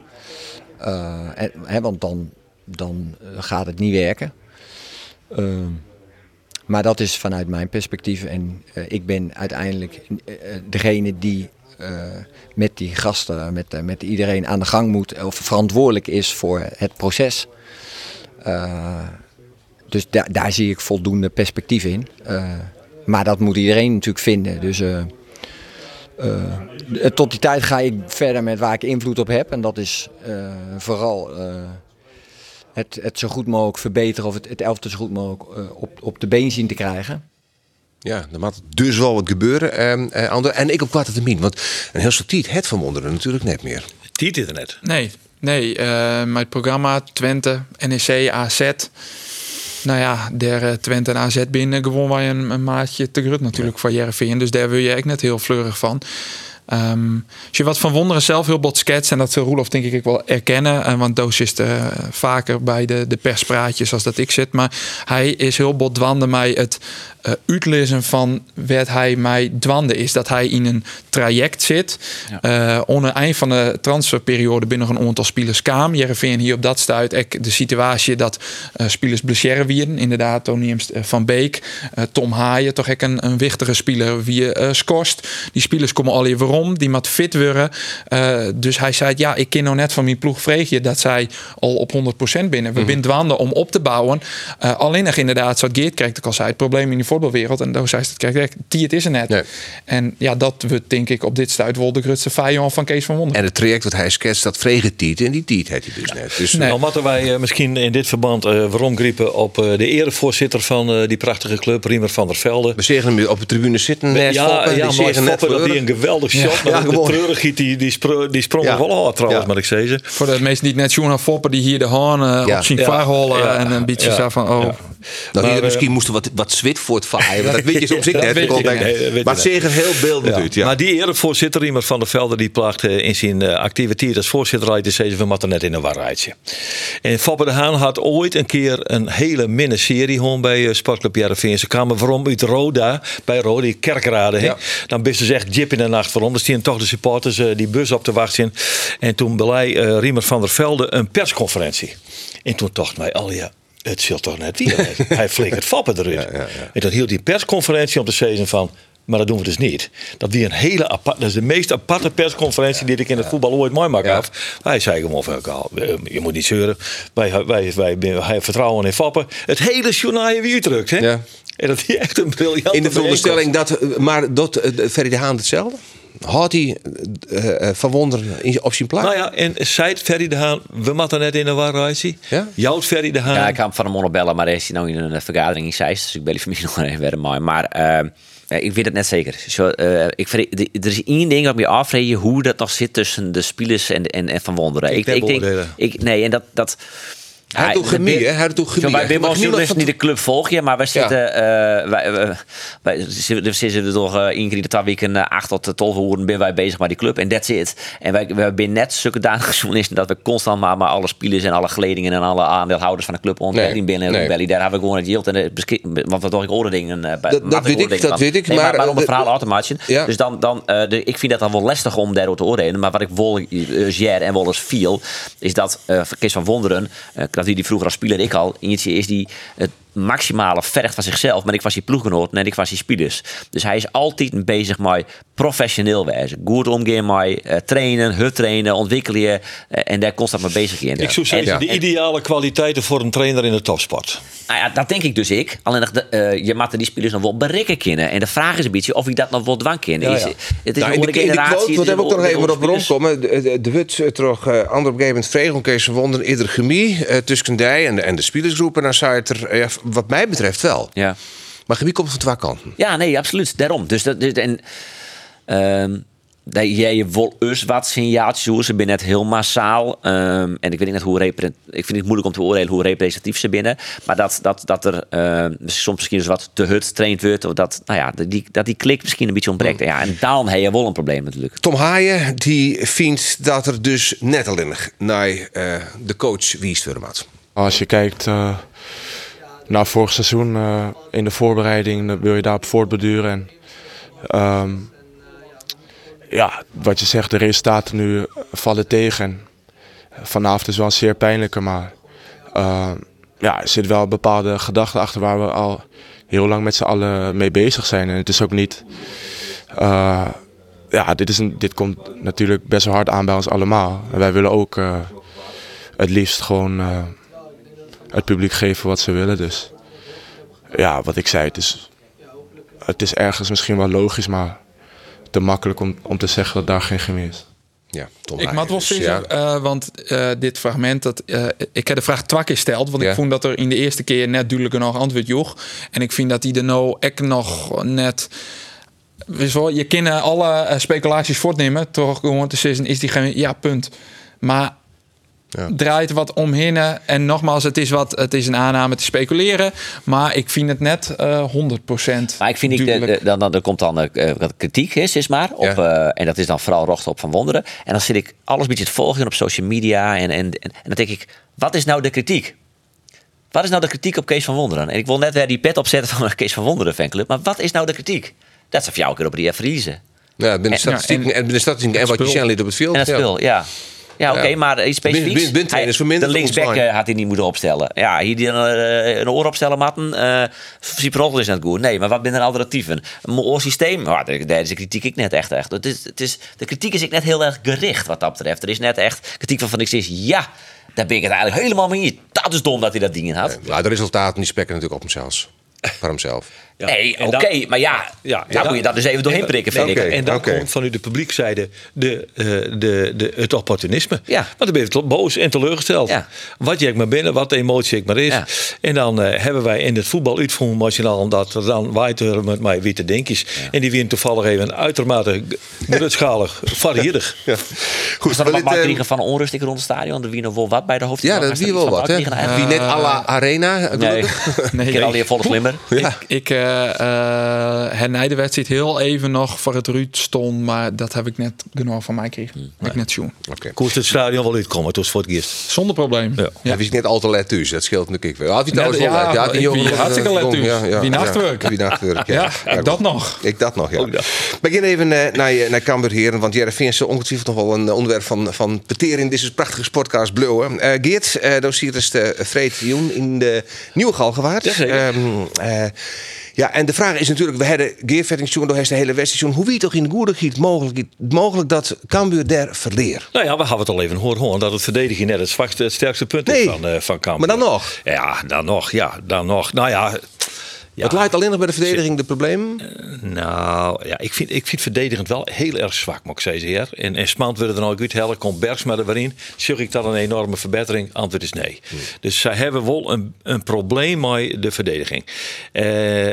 S7: Eh, want dan, dan eh, gaat het niet werken. Ehm, maar dat is vanuit mijn perspectief. En ik ben uiteindelijk degene die met die gasten, met, met iedereen aan de gang moet. Of verantwoordelijk is voor het proces. Dus da- daar zie ik voldoende perspectief in. Maar dat moet iedereen natuurlijk vinden. Dus eh, eh, tot die tijd ga ik verder met waar ik invloed op heb. En dat is eh, vooral eh, het, het zo goed mogelijk verbeteren of het, het zo goed mogelijk op, op de been zien te krijgen.
S1: Ja, er moet dus wel wat gebeuren. ehm, eh, Ander. En ik op kwarte termijn. Want een heel stuk tijd het van Wonderen natuurlijk net meer.
S6: Tiet is er net.
S5: Nee, nee. eh maar het programma Twente, NEC, AZ. Nou ja, der Twente en AZ binnen gewoon wij een, een maatje te grut natuurlijk voor Jereveen. Dus daar wil je echt net heel fleurig van. Ehm, als je wat van Wonderen zelf heel bot schetst, en dat zal Roelof denk ik wel erkennen, en want Doos is eh, vaker bij de, de perspraatjes als dat ik zit, maar hij is heel bot dwande mij het eh uitlezen van wat hij mij dwande is. Dat hij in een traject zit, eh onder eind van de transferperiode binnen een aantal spelers kwam. Jereveen hier op dat stuit de situatie dat eh spelers blesseren wierden. Inderdaad, Tony eh, van Beek, eh, Tom Haaien, toch ook een, een wichtige speler wie eh scorst. Die spelers komen al even om, die moet fit worden. Eh, dus hij zei, ja, ik ken nou net van mijn ploeg vreegje dat zij al op 100% binnen. We zijn dwande om op te bouwen. Eh, alleen nog inderdaad, zoals Geert kreeg ik al zei, het probleem in de voetbalwereld. En daar zei ze, kijk, kijk, die het is er net.
S1: Nee.
S5: En ja, dat we denk ik op dit stuit wel de grootste vijand van Kees van Wonder.
S1: En het traject wat hij schetst, dat vregen tiet. En die tiet heeft hij dus net. Dus
S5: Nee.
S6: Dan moeten wij eh, misschien in dit verband eh waarom griepen op eh, de erevoorzitter van eh, die prachtige club, Riemer van der Velde.
S1: we zeggen hem op de tribune zitten.
S6: Ja, ja,
S1: die
S6: maar dat die een geweldig shot.
S1: Ja,
S6: maar de treurigheid die, die, spro- die sprong
S1: Ja.
S6: er wel hard trouwens,
S1: Ja.
S6: maar ik zei ze.
S5: Voor de mensen die het net Johan Foppen die hier de haan eh,
S1: Ja.
S5: op zien
S6: Ja. Ja.
S5: en een beetje
S6: Ja.
S5: zo van, oh,
S6: Ja.
S1: Nou, hier
S6: Maar,
S1: misschien moesten wat, wat zwit voor het vaaien. maar Dat weet je soms <laughs>
S5: Dat
S1: net.
S6: Nee,
S1: Maar het zeggen heel beeldend uit. Ja.
S6: Maar die erevoorzitter, Riemer van der Velde, die plaagt eh, in zijn eh, activiteit als voorzitter uit de zeggen we moeten net in een warrijtje. En Foppe de Haan had ooit een keer een hele minne serie gewoon bij eh, Sportclub Jarreveen. Ze kwamen waarom uit Roda, bij Roda, die kerkrade. hè.
S1: Ja.
S6: Dan best ze echt jip in de nacht waarom. Dan stien toch de supporters eh, die bus op te wachten. En toen belei eh, Riemer van der Velde een persconferentie. En toen dacht mij, al ja, het zult toch net weer. <laughs> Hij flikkert Foppe eruit. En toen hield die persconferentie om te zeggen van... Maar dat doen we dus niet. Dat die een hele apart, dat is de meest aparte persconferentie die ik in het voetbal ooit mooi maak af. Hij zei gewoon van, "Karl, eh, je moet niet zeuren. Wij, wij, wij, wij, vertrouwen in Fappen. Het hele journaal weer terug. Hè? En dat is echt een briljante
S1: In de veronderstelling dat, eh, maar dat eh, Ferry de Haan hetzelfde? Had hij eh, eh, van Wonderen in- op zijn plaats?
S6: Nou ja, en zei Ferry de Haan, we moeten net in een warrijtje.
S1: Ja?
S6: Jouw Ferry de Haan.
S4: Ja, ik kwam van hem bellen, maar hij is nou in een vergadering in Zeist. Dus ik bel die familie <laughs> nog even verder maar. Maar eh, ja, ik weet het net zeker. Zo, eh, ik vind, er is één ding wat me afvragen hoe dat nog zit tussen de spelers en, en, en Van Wonderen.
S6: Ik heb beoordelen.
S4: ik, nee, en dat... dat
S1: Hij doet hè? Hij doet Je van-
S4: niet de club volgen, maar wij zitten, eh wij, wij, wij zitten, zitten er toch eh, één keer in de twee weken eh, acht tot twaalf uur ben wij bezig met die club en that's it. En wij, wij zijn net zulke danige <laughs> journalisten dat we constant maar, maar alle spelers en alle geledingen en alle aandeelhouders van de club ontdekking
S1: Nee,
S4: binnen en
S1: nee.
S4: belly. Daar hebben we gewoon het yield en de want we toch ik dingen. eh,
S1: Dat- dat weet ik, dat weet ik,
S4: Nee,
S1: maar,
S4: maar, maar om
S1: eh,
S4: het verhaal
S1: de-
S4: automatisch.
S1: Ja.
S4: Dus dan, dan eh, de, ik vind dat dan wel lastig om daardoor te oordelen. Maar wat ik wel uh, en wel eens viel, is dat Kees van Wonderen, dat die vroeger als speler ik al, eentje is die het maximale vergt van zichzelf. Maar ik was die ploeggenoot en ik was die spelers. Dus hij is altijd bezig met professioneel wijzen. Goed omgaan met uh, trainen, hut trainen, ontwikkelen je uh, en daar constant mee bezig in.
S6: Ik zou zeggen,
S4: En-
S6: de ideale kwaliteiten voor een trainer in de topsport.
S4: nou ja, dat denk ik dus ik. Alleen de, uh, je moet die spelers nog wel bereiken kunnen. En de vraag is een beetje of ik dat nog wel dwang kan.
S6: Ja, ja.
S4: Is, het is
S1: Nou,
S4: een
S1: in, de, in de
S4: generatie.
S1: quote, wat heb ik nog even op
S4: spelers-
S1: rondkomen. De, Wut toch ander op een gegeven moment vregen om Kees van Wonderen iedere chemie uh, tussen die en de, en de spelersgroep. En dan zei het er, uh, wat mij betreft wel.
S4: Ja.
S1: Maar gebied komt van twee kanten.
S4: Ja, nee, absoluut. Daarom. Dus dat, dus- en, ehm, dat jij wil us wat signaaltjes ze binnen het heel massaal. Ehm, en ik weet niet hoe repre- ik vind het moeilijk om te oordelen hoe representatief ze binnen. Maar dat, dat, dat er ehm, soms misschien eens wat te hut getraind wordt. Of dat, nou ja, die, dat die klik misschien een beetje ontbreekt. Ja, en dan heb je wel een probleem natuurlijk.
S1: Tom Haaien die vindt dat er dus net alleen naar eh, de coach wiest worden.
S8: Als je kijkt eh, naar vorig seizoen eh, in de voorbereiding, dan wil je daarop voortbeduren. En, ehm, ja, wat je zegt, de resultaten nu vallen tegen. En vanavond is wel een zeer pijnlijke, maar eh, ja, er zit wel bepaalde gedachte achter waar we al heel lang met z'n allen mee bezig zijn. En het is ook niet. eh, ja, dit, is een, dit komt natuurlijk best wel hard aan bij ons allemaal. Wij willen ook eh, het liefst gewoon eh, het publiek geven wat ze willen. Dus ja, wat ik zei, het is, het is ergens misschien wel logisch, maar te makkelijk om, om te zeggen dat daar geen chemie is.
S1: Ja, Tom
S5: Ik moet wel zeggen,
S1: ja.
S5: eh, want eh, dit fragment, dat, eh, ik heb de vraag twak gesteld, want
S1: Ja.
S5: ik vond dat er in de eerste keer net duidelijk nog antwoord joeg. En ik vind dat die er nou echt nog net... Je wel, je kan alle speculaties voortnemen, toch gewoon te zeggen, is die geen... Ja, punt. Maar
S1: Ja.
S5: draait wat omheen. En nogmaals, het is, wat, het is een aanname te speculeren. Maar ik vind het net eh 100%
S4: Maar ik vind ik, de,
S5: duidelijk.
S4: de- dan, dan, er komt dan eh, wat kritiek is, is maar. Op,
S1: Ja.
S4: eh, en dat is dan vooral rocht op Van Wonderen. En dan zit ik alles een beetje te volgen op social media. En, en, en, en dan denk ik, wat is nou de kritiek? Wat is nou de kritiek op Kees van Wonderen? En ik wil net weer die pet opzetten van een <laughs> Kees van Wonderen fanclub. Maar wat is nou de kritiek? Dat ze voor jou een keer op die vriezen.
S1: Ja, binnen statistieken
S5: en-
S1: en, statistieken en wat je snel liet op het veld.
S4: En dat
S1: ja.
S4: speel, ja. Ja, oké,
S1: Ja.
S4: maar iets
S1: Binnen-
S4: specifieks.
S1: binnen- binnen trainers
S4: Hij-
S1: verminderd
S4: de linksback eh, had hij niet moeten opstellen. Ja, hier die eh, een oor opstellen, Matten. Uh, Ciprottel is net goed. Nee, maar wat zijn de alternatieven? Een oor systeem? Oh, daar is de kritiek ik net echt. echt. Het is, het is, de kritiek is ik net heel erg gericht wat dat betreft. Er is net echt kritiek van van ik zeg, ja, daar ben ik het eigenlijk helemaal mee. Dat is dom dat hij dat ding in had.
S1: Ja, de resultaten die spekken natuurlijk op hemzelf. Voor hemzelf.
S6: Ja.
S4: Nee, oké, maar ja,
S6: Ja,
S4: daar moet je dat dus even doorheen prikken, vind ik.
S6: En dan komt vanuit de publiekzijde de, eh, de, de, het opportunisme.
S4: Ja.
S6: Want dan ben je boos en teleurgesteld.
S4: Ja.
S6: Wat je maar binnen, wat de emotie ik maar is.
S4: Ja.
S6: En dan eh, hebben wij in het voetbal uitvoeren machinaal dat er dan waait met mij witte denkjes. En die winnen toevallig even uitermate grutschalig, <laughs> varierig.
S1: Ja. Goed,
S4: Is dat
S1: maar
S4: wat
S1: dit, eh,
S4: van onrustig rond het stadion? Er wie nog wel wat bij de hoofd?
S1: ja, dat wie wel wat. Hè? Wie net à la Arena.
S4: Nee, nee, <laughs> ik ken al die volle glimmer.
S1: Ja.
S5: Ik, eh eh, hernij de wedstrijd heel even nog voor het Ruud stond, maar dat heb ik net genoeg van mij gekregen. Heb ik net zien.
S1: Oké.
S6: Koest het stadion wel uitkomen, het was voor het eerst.
S5: Zonder probleem.
S6: Ja.
S1: Ja. Wie is net al te let thuis, dat scheelt natuurlijk wel. Had hij trouwens
S5: Ja,
S1: wel let.
S5: ja,
S1: die jongen
S5: hartstikke
S1: eh,
S5: thuis.
S1: ja, ja,
S5: Wie
S1: ja.
S5: nachtwerk.
S1: Wie nachtwerk,
S5: Ja,
S1: ja.
S5: ik dat nog.
S1: Ik dat nog, ja. We beginnen even eh, naar, naar Cambuur Heren, want Jereveen is ongetwijfeld nog wel een eh, onderwerp van, van peteren in deze prachtige sportcast Blauwe. Eh Geert, eh dossier is de Freed Joen in de Nieuwe Galgenwaard.
S6: Jazeker.
S1: Ehm, eh, ja, en de vraag is natuurlijk, we hebben Geert Vettingsjoen door de hele wedstrijd. Hoe wie toch in de goede giet mogelijk, mogelijk dat Cambuur daar verleer?
S6: Nou ja, we hadden het al even horen, horen dat het verdediging net het zwakste, het sterkste punt
S1: Nee.
S6: is van, eh van Cambuur.
S1: Maar dan nog.
S6: Ja, dan nog, ja, dan nog. Nou ja, ja.
S1: Het leidt alleen nog bij de verdediging de problemen.
S6: Nou, ja, ik vind, ik vind verdedigend wel heel erg zwak, moet ik zeggen. Heer. En, en Smant willen er nou goed helpen, komt Bergsma er weer in. Zeg ik dat een enorme verbetering? Antwoord is nee. Dus zij hebben wel een, een probleem met de verdediging. Eh,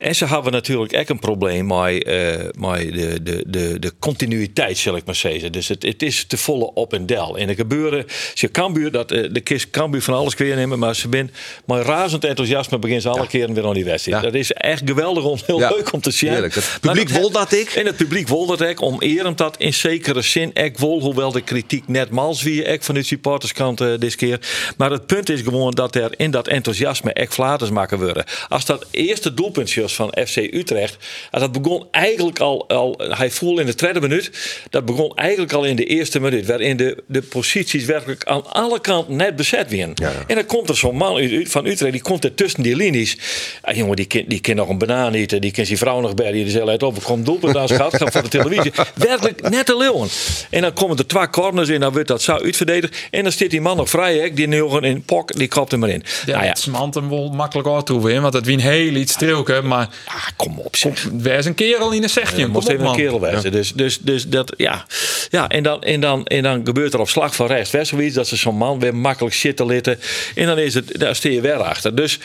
S6: en ze hebben natuurlijk ook een probleem met, eh, met de, de, de, de continuïteit, zal ik maar zeggen. Dus het, het is te volle op en del. En er gebeuren, ze Cambuur, dat, eh, de kist Cambuur van alles weer nemen, maar ze ben met razend enthousiasme beginnen ze alle keren weer aan die wedstrijd.
S1: Ja.
S6: Dat is echt geweldig om, heel
S1: Ja.
S6: leuk om te zien.
S1: Heerlijk. Het
S6: Maar
S1: publiek wil dat ik.
S6: En het publiek wil dat ik, om erend dat in zekere zin ik wil, hoewel de kritiek net mals wie ik van de supporterskant eh dit keer. Maar het punt is gewoon dat er in dat enthousiasme echt flaters maken worden. Als dat eerste doelpuntje van FC Utrecht, als dat begon eigenlijk al, al hij voelde in de tweede minuut, dat begon eigenlijk al in de eerste minuut, waarin de, de posities werkelijk aan alle kanten net bezet werden. En dan komt er zo'n man uit- uit- van Utrecht, die komt er tussen die linies. Ah, jongen, die kan, die kan nog een banaan eten, die kan zijn vrouw nog bij, die is heel uit op, komt doelpunt aan schat, gaat voor de televisie. <laughs> Werkelijk net de leeuwen. En dan komen er twee corners in, dan wordt dat zo uitverdedigd. En dan zit die man nog vrij, hè, die jongen in pok, die kopt hem erin.
S5: Ja,
S6: nou ja,
S5: het smant hem wel makkelijk uitroeven, want het wien heel iets trilken, maar
S6: ah, kom op zeg.
S5: wees een kerel in een zegje.
S6: Je
S5: Kom
S6: moest even een kerel wijzen. Dus, dus, dus dat, ja. ja en, dan, en, dan, en dan gebeurt er op slag van rechts zoiets dat ze zo'n man weer makkelijk zitten litten. En dan is het, daar steer je weer achter. Dus,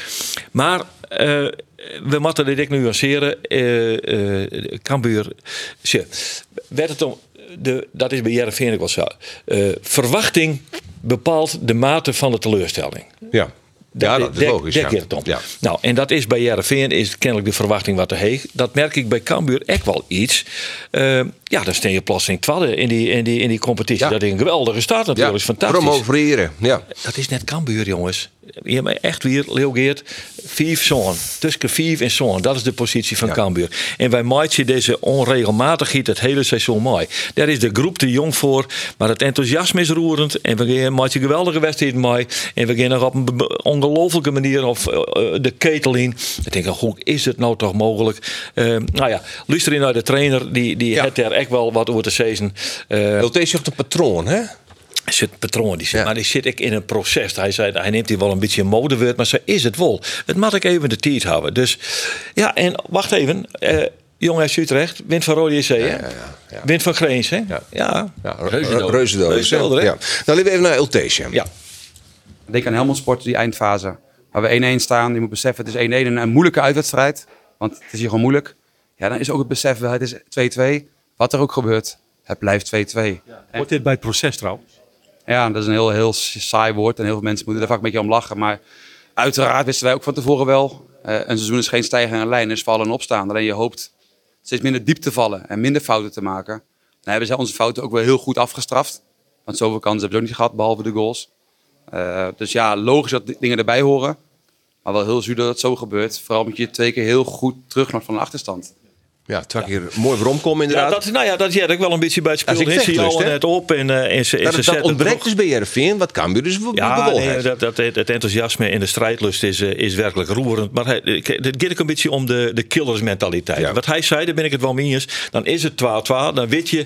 S6: maar eh, we moeten dit ook nuanceren. eh eh Cambuur, zie, werd het om, de, dat is bij Jereveen ook wel zo. Eh, verwachting bepaalt de mate van de teleurstelling.
S1: Ja. Ja, dat is
S6: Dek-
S1: logisch.
S6: dek
S1: ja.
S6: Nou, en dat is bij Jereveen is kennelijk de verwachting wat te heeg. Dat merk ik bij Cambuur echt wel iets. Eh, ja, dan steen je plotseling in die, in die, in die competitie.
S1: Ja.
S6: Dat is een geweldige start natuurlijk. is fantastisch.
S1: promoveren. Ja.
S6: Dat is net Cambuur, jongens. Je hebt echt weer leeuwgeert. Vijf zoon. Tussen vijf en zoon. Dat is de positie van Cambuur. En wij maaien deze onregelmatigheid het hele seizoen mooi. Daar is de groep te jong voor. Maar het enthousiasme is roerend. En we maaien geweldige wedstrijden mooi. En we gaan nog op een ongelofelijke manier of eh, eh, de ketel in. Ik denk, hoe is het nou toch mogelijk? Eh, nou ja, luister in naar de trainer. Die, die
S1: Ja.
S6: heeft er echt wel wat over te zeggen. Eh,
S1: Dat is ook de patroon, hè?
S6: Zit patroon, die zit,
S1: Ja.
S6: maar die zit ik in een proces. Hij zei, hij neemt hier wel een beetje een modewoord, maar zo is het wel. Het moet ik even de tijd houden. Dus ja, en wacht even. eh Jong uit Utrecht, wint van Rode JC, hè?
S1: ja.
S6: Wint van Greens, hè? Ja. ja.
S1: Ja,
S6: hè?
S1: Ja. Nou, liever even naar Ultese.
S6: Ja.
S9: Denk aan Helmond Sport, die eindfase. Waar we 1-1 staan. Je moet beseffen, het is 1-1 en een moeilijke uitwedstrijd. Want het is hier gewoon moeilijk. Ja, dan is ook het besef, wel, het is 2-2. Wat er ook gebeurt, het blijft 2-2.
S10: Wordt dit bij het proces trouwens?
S9: Ja, dat is een heel, heel saai woord. En heel veel mensen moeten er vaak een beetje om lachen. Maar uiteraard wisten wij ook van tevoren wel. eh, een seizoen is geen stijgende lijn, is vallen en opstaan. Alleen je hoopt steeds minder diep te vallen en minder fouten te maken. Dan hebben zij onze fouten ook wel heel goed afgestraft. Want zoveel kansen hebben ze ook niet gehad, behalve de goals. Eh, dus ja, logisch dat dingen erbij horen. Maar wel heel zuur dat het zo gebeurt. Vooral moet je twee keer heel goed terug naar van een achterstand.
S1: Ja, keer mooi romkomen
S6: Ja,
S1: inderdaad.
S6: dat, nou ja, dat zit ook wel een beetje bij het
S1: is
S6: Is
S1: vechtlust,
S6: al
S1: hè?
S6: net op en, eh, en ze, en
S1: dat,
S6: ze
S1: ontbreekt dus bij Jereveen. Wat Cambuur dus
S6: Ja, nee, dat, dat, het, het enthousiasme en de strijdlust is, eh, is werkelijk roerend. Maar hij- ik- het gaat ook een beetje om de, de killersmentaliteit.
S1: Ja.
S6: Wat hij zei, daar ben ik het wel mee eens. Dan is het 12-12. Dan weet je,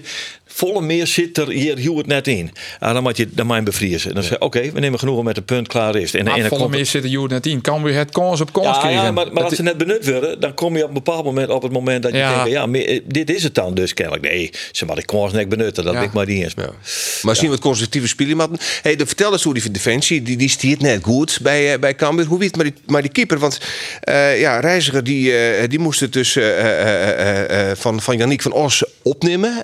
S6: volle meer zit er hier het net in. Ah, dan moet je dan mijn bevriezen. Dan zeg je, oké, we nemen genoegen met de punt klaar is. En, en
S5: Maar
S6: dan
S5: volle
S6: komt-
S5: meer zitten Joert net in. Kan weer het kans op kans
S6: ja,
S5: krijgen.
S6: ja, maar, als ze net benut worden, dan kom je op een bepaald moment op het moment dat je
S5: Ja.
S6: denkt, ja, eh, dit is het dan dus kennelijk. Nee, ze maar de kans net benutten, dat
S5: Ja.
S6: ik maar niet eens.
S1: Ja. Maar zien wat constructieve spelen. Hey, de, vertel eens hoe die defensie, die, die stiert net goed bij, eh, bij Cambuur. Hoe weet maar die, maar die keeper? Want eh, ja, Reiziger die, die moest het dus van, van Yannick van Os opnemen.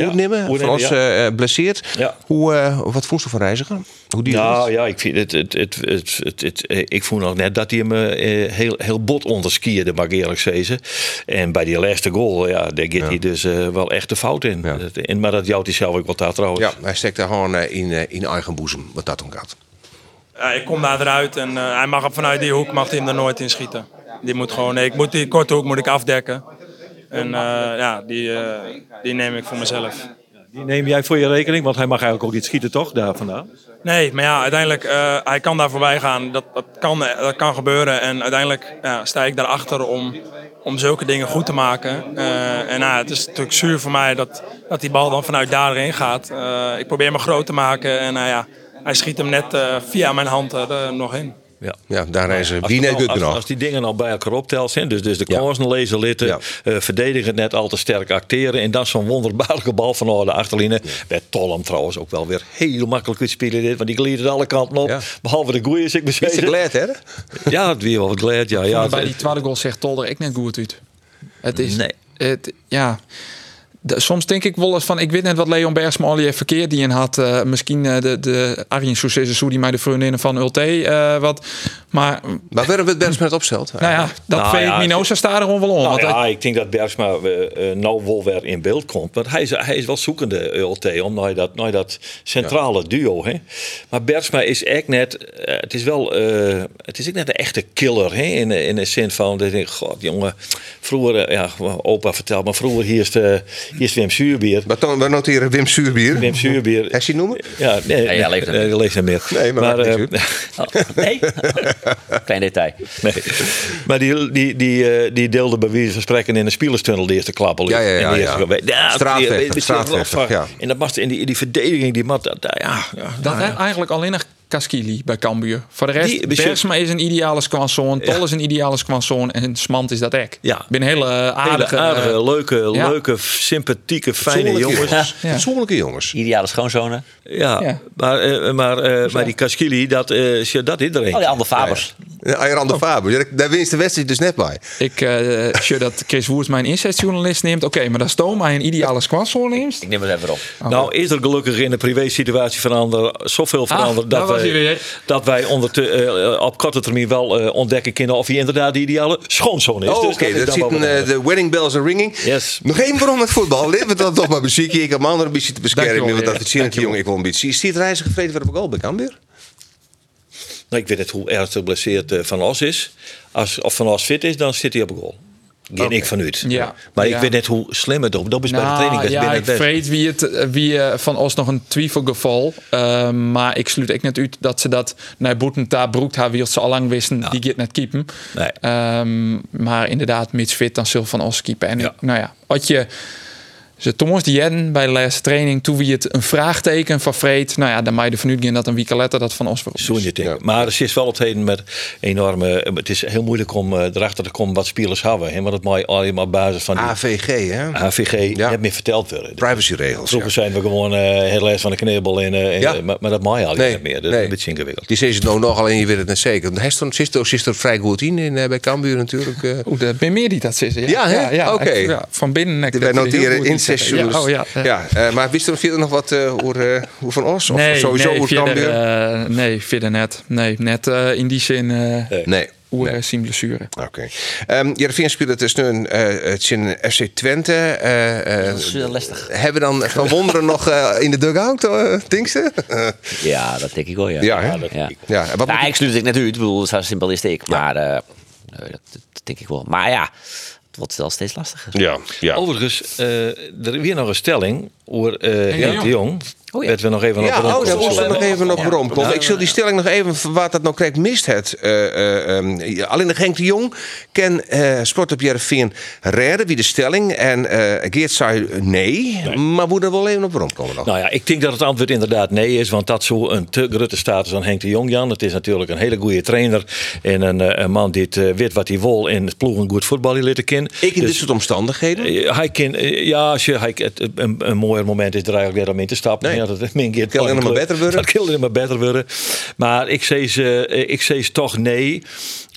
S1: Eh eh, Os
S6: ja.
S1: eh, blesseerd.
S6: Ja.
S1: Hoe, eh, wat vond je van Reiziger? Hoe die
S6: Nou ja, ik vind het, het, het, het, het, het- eh, ik voel nog net dat hij hem eh, heel, heel bot onderskierde, mag ik eerlijk zeggen. En bij die laatste goal, ja, daar gaat hij dus eh, wel echt de fout in.
S1: Ja.
S6: Dat- en, maar dat jouwt hij zelf ook wel daar trouwens.
S1: Ja, hij steekt daar gewoon eh, in, eh, in eigen boezem, wat dat om gaat.
S11: Ja, ik kom daar eruit en eh, hij mag vanuit die hoek mag hij hem er nooit in schieten. Die moet gewoon, nee, ik moet die korte hoek moet ik afdekken. En eh, ja, die, eh, die neem ik voor mezelf.
S6: Die neem jij voor je rekening, want hij mag eigenlijk ook niet schieten, toch? Daar vandaan.
S11: Nee, maar ja, uiteindelijk, eh hij kan daar voorbij gaan. Dat, dat, kan, dat kan gebeuren. En uiteindelijk ja, sta ik daarachter om, om zulke dingen goed te maken. Eh, en nou, het is natuurlijk zuur voor mij dat, dat die bal dan vanuit daarin gaat. Eh, ik probeer me groot te maken en nou ja, hij schiet hem net eh, via mijn hand er nog in.
S6: Ja.
S1: Ja, daar reizen
S6: Als,
S1: wie
S6: het
S1: net
S6: al-
S1: goed
S6: als,
S1: nog.
S6: als die dingen al bij elkaar optelt zijn, dus, dus de
S1: Ja.
S6: kansen lezen litten,
S1: Ja.
S6: eh, verdedigen net al te sterk acteren en dan zo'n wonderbaarlijke bal van oh, de achterlijnen. Bij Tollam trouwens ook wel weer heel makkelijk goed spelen dit, want die glieden alle kanten op,
S1: Ja.
S6: behalve de goeie is ik
S1: Is
S6: bezig.
S1: het glad, hè?
S6: Ja, het weer wel glad, ja. ja
S5: Maar bij die tweede goal zegt Tolder ik net goed uit. Het is,
S6: Nee.
S5: het, ja. De- soms denk ik wel eens van, ik weet net wat Leon Bergsma al heeft verkeerd die in had. eh, misschien eh, de, de Arjen Soussis, hoe die mij de vriendinnen van Ulte eh, wat. Maar
S1: Maar waarom het Bergsma het opstelt?
S5: nou ja, dat
S6: Nou
S5: vind
S6: ja,
S5: ik Minosa staat er gewoon wel om.
S6: Nou
S5: want
S6: ja,
S5: hij-
S6: ik denk dat Bergsma nou wel weer in beeld komt. Want hij is, hij is wel zoekende, ULT, om naar dat, naar dat centrale duo. Hè. Maar Bergsma is echt net... het is wel... eh, het is ook net een echte killer. Hè, in, in de zin van... Dat ik denk, god jongen... Vroeger... ja, opa vertelt, maar vroeger hier is, de, hier is Wim Zuurbier.
S1: Wat dan, we noteren Wim Suurbier.
S6: Wim Zuurbier...
S1: Hij zien noemen?
S6: Ja, nee,
S4: Nee, hij leeft niet
S6: meer.
S1: Nee, maar niet
S6: eh,
S4: Oh, nee? <laughs> Klein detail.
S6: Nee. Maar die, die, die, eh, die deelde bij wijze van spreken in de spielerstunnel de eerste klap al
S1: Ja, ja, ja,
S6: in de eerste
S1: ja.
S6: ja
S1: Straatvechter, straatvechter, ja.
S6: En dat was in die, in die verdediging, die mat, dat, ja, ja,
S5: dat
S6: nou,
S5: eigenlijk alleen nog Kaskili bij Cambuur. Voor de rest,
S6: Die-
S5: Bergsma is een ideale skwanzoon, Tol is een ideale skwanzoon en Smant is dat ek.
S6: Ja.
S5: Ik ben een hele
S6: hele
S5: aardige...
S6: aardige,
S5: eh,
S6: leuke,
S5: ja.
S6: leuke, sympathieke, fijne
S1: Fatsoenlijke
S6: jongens.
S5: Ja.
S1: Fatsoenlijke jongens.
S4: Ideale schoonzonen.
S6: Ja,
S5: Ja.
S6: maar, eh, maar, eh, maar die Kaskili, dat, eh, dat iedereen.
S4: Oh, die andere Fabers.
S1: Ja, Ayran de Faber. Ja, Daar winst de wedstrijd dus net bij.
S5: Ik uh, zie dat Chris Woers mijn inzetjournalist neemt. Oké, maar dat stoom mij een ideale squash neemt.
S4: Ik neem het even op.
S6: Nou is er gelukkig in de privé-situatie veranderd zoveel veranderd
S5: daar
S6: dat,
S5: was hij weer.
S6: dat wij onder te- eh, op korte termijn wel eh, ontdekken kunnen of hij inderdaad de ideale schoonzoon is.
S1: Oh,
S6: Dus
S1: oké.
S6: dat is
S1: ziet een, eh, de wedding bells are ringing.
S6: Yes.
S1: Nog één waarom met voetbal. Laten we dan toch maar bezieken. Ik heb andere een beetje te beschermen. Want dat het zinnetje, jongen, ik wil een beetje. Is het reizen gevreden voor de goal bij Cambuur?
S6: Nou, ik weet niet hoe ernstig geblesseerd eh, Van Os is. Als, of Van Os fit is, dan zit hij op een goal. Geen ik vanuit.
S5: Ja.
S6: Maar ik weet net hoe slim het op. Dat is bij de
S5: Nou,
S6: training
S5: ja,
S6: binnen
S5: ik
S6: het
S5: vreet wie, het, wie eh, van ons nog een twijfelgeval. Uh, maar ik sluit ik net uit dat ze dat naar Boetenta broekt haar ze al lang wisten. Die gaat net keepen.
S6: Nee.
S5: Ehm, maar inderdaad, mits fit, dan zul van ons keepen. En ik, nou ja, wat je... Ze Thomas die Jen bij de laatste training, toen wie het een vraagteken van vreet. Nou ja, dan mag je ervan uitgaan dat een week later dat van ons.
S6: Zo'n je ding. Maar er is wel het heden met enorme. Het is heel moeilijk om eh, erachter te komen wat spelers hebben. Hè? Want het moet alleen maar op basis van die
S1: AVG, hè?
S6: HVG
S1: Ja.
S6: net meer verteld worden.
S1: Privacyregels.
S6: Vroeger
S1: Ja.
S6: zijn we gewoon eh heel les van de knibbel. En, eh, en,
S1: Ja.
S6: eh, maar, maar dat je al
S1: Nee,
S6: niet meer. Dat
S1: nee.
S6: is een beetje ingewikkeld.
S1: Die is het nou nog, alleen je weet het net zeker. Hij stond- zit er, zit er vrij goed in, in eh, bij Cambuur natuurlijk. eh.
S5: Oeh, er ben meer die dat zeggen.
S1: Ja? Oké.
S5: echt, ja, van binnen.
S1: Wij
S5: dat
S1: noteren in
S5: Ja, oh ja.
S1: ja. eh, maar wist er verder nog wat eh, over, eh, over van ons? Of
S5: Nee,
S1: sowieso
S5: nee,
S1: over
S5: verder,
S1: Cambuur?
S5: eh, nee, verder net. Nee, net eh, in die zin eh
S1: nee.
S5: hoe nee. zien blessure.
S1: Oké. Ehm Jereveen speelt dus nu een, eh, het in FC Twente. eh, eh,
S4: Dat is wel lastig.
S1: hebben we dan <laughs> Van Wonderen nog eh, in de dugout, uh, denk ze? <laughs>
S4: Ja, dat denk ik wel, ja.
S1: Ja,
S4: ja.
S1: Ja, en wat
S4: Nou, ik sluit het net uit. Ik bedoel, zo simpel is het ik. Maar eh, nee, dat, dat denk ik wel. Maar ja, het wordt wel steeds lastiger.
S1: ja, ja.
S6: Overigens, eh, er is weer nog een stelling over eh Henk de Jong.
S4: Oh ja.
S6: Dat we nog even
S1: Ja,
S6: op
S1: oh, er nog even op
S4: Ja.
S1: rondkomen. Ik zal die stelling nog even, wat dat nou krijgt, mist het. Eh, eh, ehm, alleen de Genk de Jong ken eh Sport op Jereveen redden, wie de stelling. En eh Geert zei nee, maar moet er wel even op rondkomen nog.
S6: Nou ja, ik denk dat het antwoord inderdaad nee is. Want dat zo een te grote status aan Henk de Jong, Jan. Het is natuurlijk een hele goede trainer. En een, een man die het, weet wat hij wil. En het ploeg een goed voetbal laten kennen.
S1: ik in
S6: Dus-
S1: dit soort omstandigheden.
S6: Hij kan, ja, als je, hij, het, een, een mooier moment is er eigenlijk weer om in te stappen.
S1: Nee.
S6: Ja, dat <laughs> is min keer
S1: Kan alleen maar beter <laughs> worden.
S6: Dat kan alleen maar beter worden. Maar ik zie ze, eh, ik zie ze toch nee.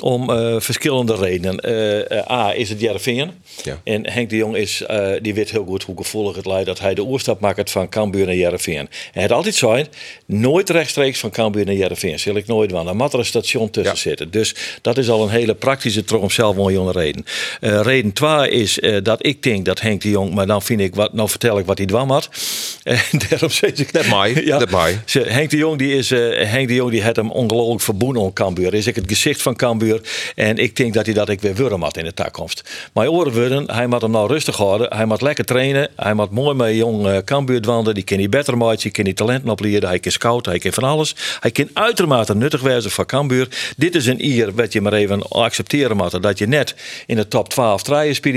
S6: Om eh, verschillende redenen. Eh, A, is het Jereveen.
S1: Ja.
S6: En Henk de Jong is, eh, die weet heel goed hoe gevoelig het leidt dat hij de oerstap maakt van Cambuur naar Jereveen. Hij had altijd zijn, nooit rechtstreeks van Cambuur naar Jereveen. Zal ik nooit doen. Er moet er een station tussen
S1: Ja.
S6: zitten. Dus dat is al een hele praktische, toch om zelf jonge reden. Reden 2 is dat ik denk dat Henk de Jong, maar dan vind ik wat, nou vertel ik wat hij dwam had. <laughs> En daarom zeg ik.
S1: Dat mag, dat mag.
S6: Ze- Henk de Jong die is, eh, Henk de Jong die had hem ongelooflijk verboen aan Cambuur. Is ik het gezicht van Cambuur. En ik denk dat hij dat ik weer willen had in de toekomst. Maar oren worden, hij moet hem nou rustig houden. Hij moet lekker trainen. Hij moet mooi met jong uh, Cambuur wandelen. Die kan hij beter maken. Die kan hij talenten opleren. Hij kan scouten. Hij kan van alles. Hij kan uitermate nuttig wezen voor Cambuur. Dit is een ier wat je maar even accepteren moet. Dat je net in de top 12 draaien spelen.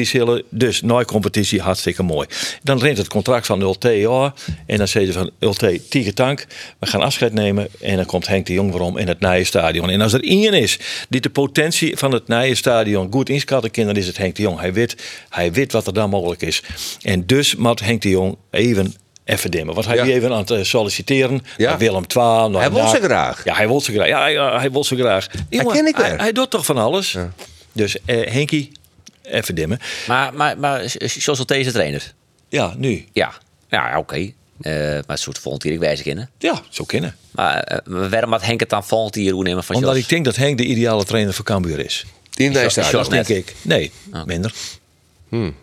S6: Dus nooit competitie hartstikke mooi. Dan rent het contract van Ulte jaar. En dan zeggen ze van Ulte, tige tank. We gaan afscheid nemen. En dan komt Henk de Jong weer om in het Nijenstadion. En als er één is die de potentie van het Nijenstadion goed inschatten kan, dan is het Henk de Jong. Hij weet, hij weet wat er dan mogelijk is. En dus moet Henk de Jong even even dimmen. Want hij
S1: Ja.
S6: even aan het eh, solliciteren.
S1: Ja.
S6: Naar Willem II. naar
S1: Hij wil ze graag.
S6: Ja, hij wil ze graag. Ja, hij, hij wil ze graag. Jongen,
S1: ken ik
S6: hij, doet toch van alles. Dus eh Henkie, even dimmen.
S4: Maar, maar, maar zoals deze trainer.
S6: Ja, nu.
S4: Ja, ja, ja, oké. Maar een soort ik wijze kennen.
S6: Ja, zo kennen.
S4: Maar eh, waarom had Henk het dan volgend hier hoe nemen van
S6: Omdat
S4: Jos?
S6: ik denk dat Henk de ideale trainer voor Cambuur is.
S1: In.
S6: Dat denk ik. Nee, minder.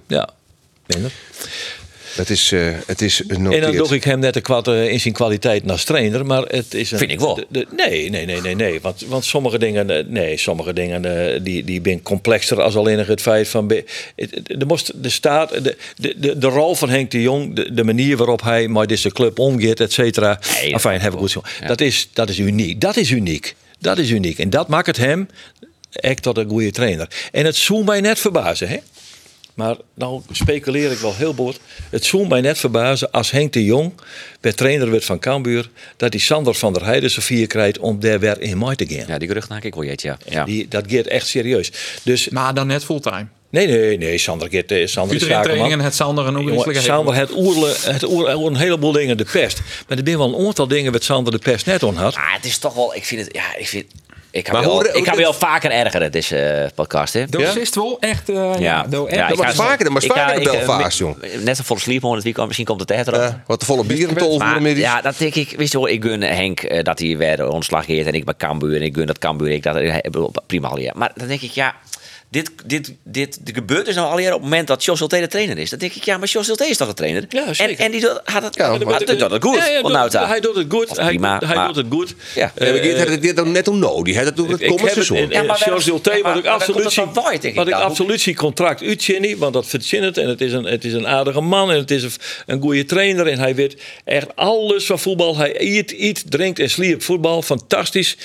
S6: Ja, minder.
S1: Het is, eh, het is
S6: En dan
S1: noteerd.
S6: doe ik hem net een kwart eh, in zijn kwaliteit als trainer. Maar het is een,
S4: Vind ik wel.
S6: de- de- nee, nee, nee, nee, nee. Want, want sommige dingen, eh, nee, sommige dingen eh, die, die ben complexer als alleen nog het feit van. De, moest, de, staat, de, de, de, de rol van Henk de Jong, de, de manier waarop hij met deze club omgaat, et cetera.
S4: Nee, dat
S6: Enfin, heb ik goed zo. Dat, is, dat is uniek. Dat is uniek. Dat is uniek. En dat maakt het hem echt tot een goede trainer. En het zou mij net verbazen, hè? Maar nou speculeer ik wel heel boord. Het zou mij net verbazen als Henk de Jong weer trainer werd van Cambuur. Dat die Sander van der Heijden Sofie krijgt om daar weer in mee te gaan.
S4: Ja, die gerucht maak ik wel jeet, ja. ja.
S6: Die, dat gaat echt serieus. Dus
S5: Maar dan net fulltime.
S6: nee, nee, nee. Sander, gaat, eh, Sander is
S5: trainingen, het Sander
S6: Jongen,
S5: onwenselijke
S6: Sander het oerle, het oer, oer een heleboel dingen de pest. Maar er zijn wel een aantal dingen wat Sander de pest net on had.
S4: Maar het is toch wel, ik vind het, ja, ik vind, Ik
S1: Maar
S4: heb wel,
S1: hoe-
S4: ik heb
S1: hoe-
S4: wel vaker ergeren, deze podcast. Hè?
S5: Dat is het wel echt. eh, ja,
S4: Ja. Ja,
S1: Dat
S4: ik
S1: was
S4: ga-
S1: vaker, dat was
S4: ik ga-
S1: vaker
S4: eh,
S1: Belfast,
S4: mi-
S1: jong.
S4: Net een volle sleep het weekend, misschien komt het echt erop.
S1: Eh, wat de volle bierentol voor de
S4: Maar ja, dat denk ik. Wist je wel, ik gun Henk eh, dat hij weer ontslag geeft en ik bij Cambuur en ik gun dat Cambuur ik dat eh, prima al ja. Maar dan denk ik ja. Dit, dit, dit, dit gebeurt dus nou al op het moment dat Jos Ulte de trainer is. Dan denk ik, ja, maar Jos Ulte is toch de trainer?
S6: Ja,
S4: en,
S6: zeker.
S4: en die doet, had het,
S1: Ja, maar-
S4: doet het goed.
S6: Ja, ja, doet-
S4: nou,
S6: hij doet het goed.
S4: Of
S6: Hij,
S4: prima,
S6: hij
S4: maar-
S6: doet het goed.
S4: Ja.
S1: Ja, maar Geert had dit dan net om nodig. Die had het door het
S6: Ik
S1: komende
S6: heb het
S1: seizoen.
S4: Ja, maar
S6: Ulte,
S4: ja,
S6: wat ik
S4: waar
S6: absoluut
S4: dat ik
S6: wat ik absoluut zie contract uitzien, want dat verzin het en het is een, het is een aardige man en het is een, een goede trainer en hij weet echt alles van voetbal. Hij eet, eet drinkt en sliept voetbal, fantastisch.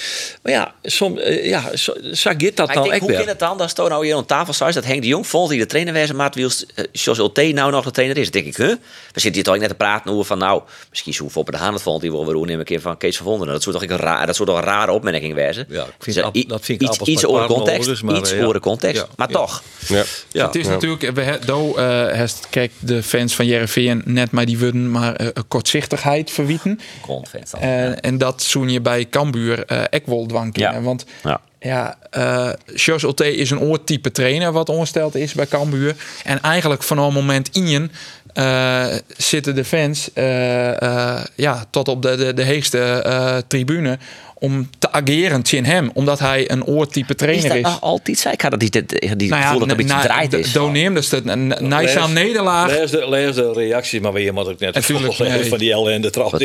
S6: Maar ja, soms, eh, ja, zo, zo gaat dat
S4: ik
S6: dan
S4: denk,
S6: echt
S4: hoe kan het dan dat Sto nou hier aan tafel staat dat Henk de Jong vond die de trainer wezen, maar wil uh, Jos Ulte nou nog de trainer is? Dan denk ik, huh? We zitten hier toch net te praten over van nou, misschien zo Foppe de Haan het vond, die wil weer een keer van Kees van Vonderen. Dat zou toch een raar, dat zou toch een rare opmerking wezen?
S6: Ja, ik vind
S4: Dus,
S6: dat vind ik
S4: iets, iets over context,
S6: overigens, maar,
S4: iets
S6: eh, ja.
S4: over context,
S6: Ja,
S4: maar
S6: ja.
S4: toch.
S1: Ja.
S6: Ja.
S5: Het is natuurlijk, we he- do, eh, heeft, kijk, de fans van Jereveen net maar die willen maar eh, kortzichtigheid verwieten.
S4: Grondfans dan.
S5: En, en dat zoen je bij Cambuur eh ook wel.
S4: Ja.
S5: Want
S4: Ja.
S5: ja, eh Jos Ulte is een oortype trainer wat ongesteld is bij Cambuur. En eigenlijk vanaf moment in eh, zitten de fans eh, ja, tot op de, de, de heegste tribune om te ageren tegen hem. Omdat hij een oortype
S4: Is
S5: trainer
S4: dat
S5: is.
S4: nou altijd? Zei ik had dat die, die, die
S5: Nou
S4: gevoel dat het een beetje draait is.
S5: do- neem dus de Nijsaan nederlaag.
S6: Lees de, lees de reacties, maar weer moet ik net
S5: Natuurlijk, <laughs> nee.
S6: van die trap.
S4: Op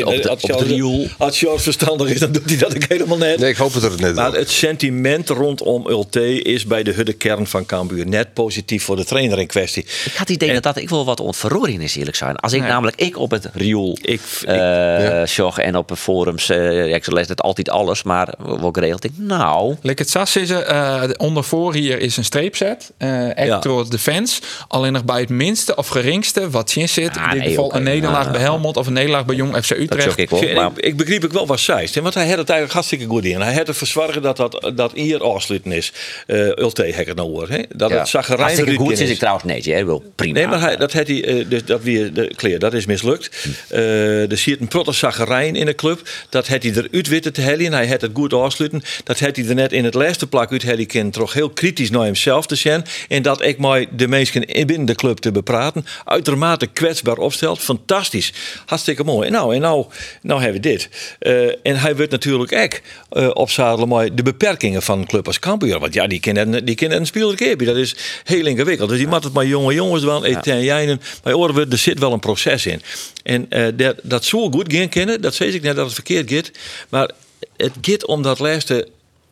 S4: de- riool.
S6: Als Charles verstandig is, dan doet hij dat ook helemaal net.
S1: Nee, ik hoop dat het net
S6: Maar
S1: wel.
S6: het sentiment rondom Ulte is bij de hudde kern van Cambuur net positief voor de trainer in kwestie.
S4: Ik had het idee dat dat ik wel wat ontverroring is, eerlijk zijn. Als ik
S5: Nee.
S4: namelijk ik op het riool
S6: Ik, ik,
S4: eh en op forums, eh ik lees het altijd alles, maar wel geregeld. Ik, nou,
S5: Lekker het sas is er. eh, onder voor hier is een streepzet. eh echt
S6: Ja.
S5: door de fans. Alleen nog bij het minste of geringste wat in zit.
S4: Ah,
S5: in dit
S4: nee,
S5: geval een nederlaag
S4: Ah,
S5: bij Helmond of een nederlaag bij Jong FC Utrecht.
S4: zag ik wel.
S6: ik,
S4: Maar,
S6: ik begreep ik wel wat zij Want hij had het eigenlijk hartstikke goed in. Hij had het verzorgen dat dat, dat hier afsluiten is. Uh, Ulte hek het nou hoor. Hè? Dat
S4: ja.
S6: het zaggerijn
S4: Hartstikke
S6: eruit
S4: goed is
S6: is.
S4: ik trouwens nee, hè, wel prima.
S6: Nee, maar hij, dat had hij, eh, dus dat weer de kleer, dat is mislukt. Eh er zit een protte zaggerijn in de club. Dat had hij eruit weten te hellen. Hij had het goed afsluiten. Dat had hij er net in het laatste plak uit hellen kunnen toch heel kritisch naar hemzelf te zijn. En dat ik mij de mensen binnen de club te bepraten. Uitermate kwetsbaar opstelt. Fantastisch. Hartstikke mooi. Nou, en nou, nou hebben we dit. Eh, en hij wordt natuurlijk ook uh, opzadelen met de beperkingen van een club als Cambuur. Want ja, die kennen die kennen een speelkeepje. Dat is heel ingewikkeld. Dus die moet het maar jonge jongens doen. Ja. En jij maar horen er zit wel een proces in. En uh, dat, dat zo goed gaan kennen, dat zeg ik net dat het verkeerd gaat. Maar het gaat om dat laatste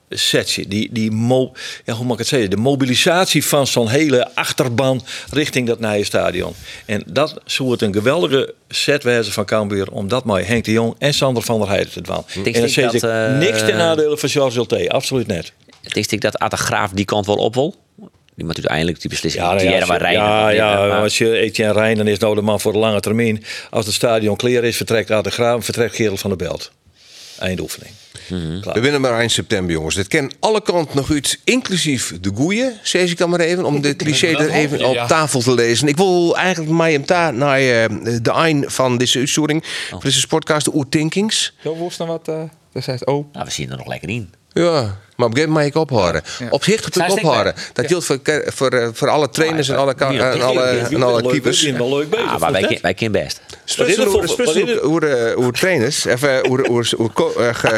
S6: setje. Die, die mo, ja, hoe mag ik het zeggen? De mobilisatie van zo'n hele achterban richting dat nieuwe stadion. En dat zou het een geweldige set wezen van Cambuur. Om dat maar Henk de Jong en Sander van der Heijden te doen. En dan zeg ik uh, niks ten nadele van George Ulte. Absoluut net.
S4: Denk ik dat Atta Graaf die kant wel op wil? Die moet uiteindelijk die beslissing.
S6: Ja, nou ja, je, ja, ja, maar als je Etienne Rijn, dan is nou de man voor de lange termijn. Als het stadion clear is, vertrekt Atta Graaf, vertrekt Gerel van der Belt. Eindoefening.
S1: Mm -hmm. We winnen maar eind september, jongens. Dit ken alle kanten nog uit, inclusief de goeie, zeg ik dan maar even, om dit cliché er even op tafel te lezen. Ik wil eigenlijk mij hem daar naar uh, de eind van deze uitzending, oh. van deze sportcast, de Oertinkings.
S5: Zo woest dan wat, uh, dat zegt, oh.
S4: Nou, we zien er nog lekker in.
S1: Ja, maar op een gegeven moment ophouden. Ja. Op zich moet ophouden. Dat geldt voor, voor, voor alle trainers en alle, en alle, en alle keepers.
S4: Ja, maar wij, wij kennen best.
S1: Sprutsen hoe trainers, even hoe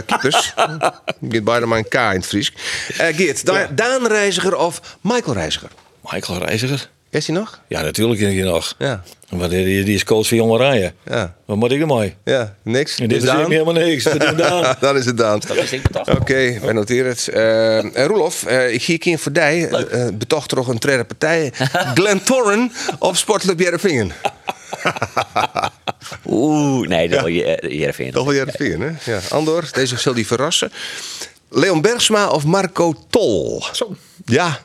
S1: keepers. <laughs> Geert beide maar een K in het Fries. Uh, Geert, Daan Reiziger of Michael Reiziger?
S6: Michael Reiziger.
S1: Is hij nog?
S6: Ja, natuurlijk is hij nog.
S1: Ja.
S6: Maar die, die is coach van jonge rijen.
S1: Ja.
S6: Wat moet ik ermee?
S1: Ja, niks.
S6: En dit is helemaal niks.
S1: Dan is het <laughs> Daan. Oké, okay, wij noteren het. Uh, en Roelof, uh, ik zie een voor die. Uh, betocht toch een tweede partij. <laughs> Glen Torren of Sportclub Jerevingen? <laughs>
S4: Oeh, nee, dat wil je Jereveen.
S1: Dat wil Jereveen, hè? Ja. Andor, deze zal die verrassen. Leon Bergsma of Marco Tol?
S5: Zo.
S1: Ja.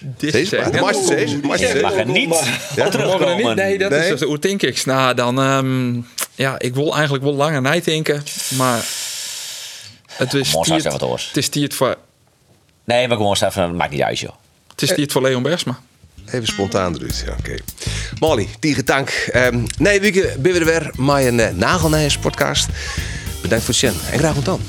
S5: Dit
S1: deze
S5: is
S1: mag je deze?
S4: Mag er niet
S5: ja? terugkomen. Niet? Nee, dat nee? is dus, hoe denk ik? Nou, dan... Um, ja, ik wil eigenlijk wel langer nadenken. Maar... Het is het is stiert voor...
S4: Nee, maar gewoon even, dat maakt niet uit, joh.
S5: Het is stiert voor Leon Bergsma.
S1: Even spontaan eruit, ja, oké. Molly, tegen dank. Um, nee, we ben we er weer met een uh, podcast. Bedankt voor het zien en graag tot dan.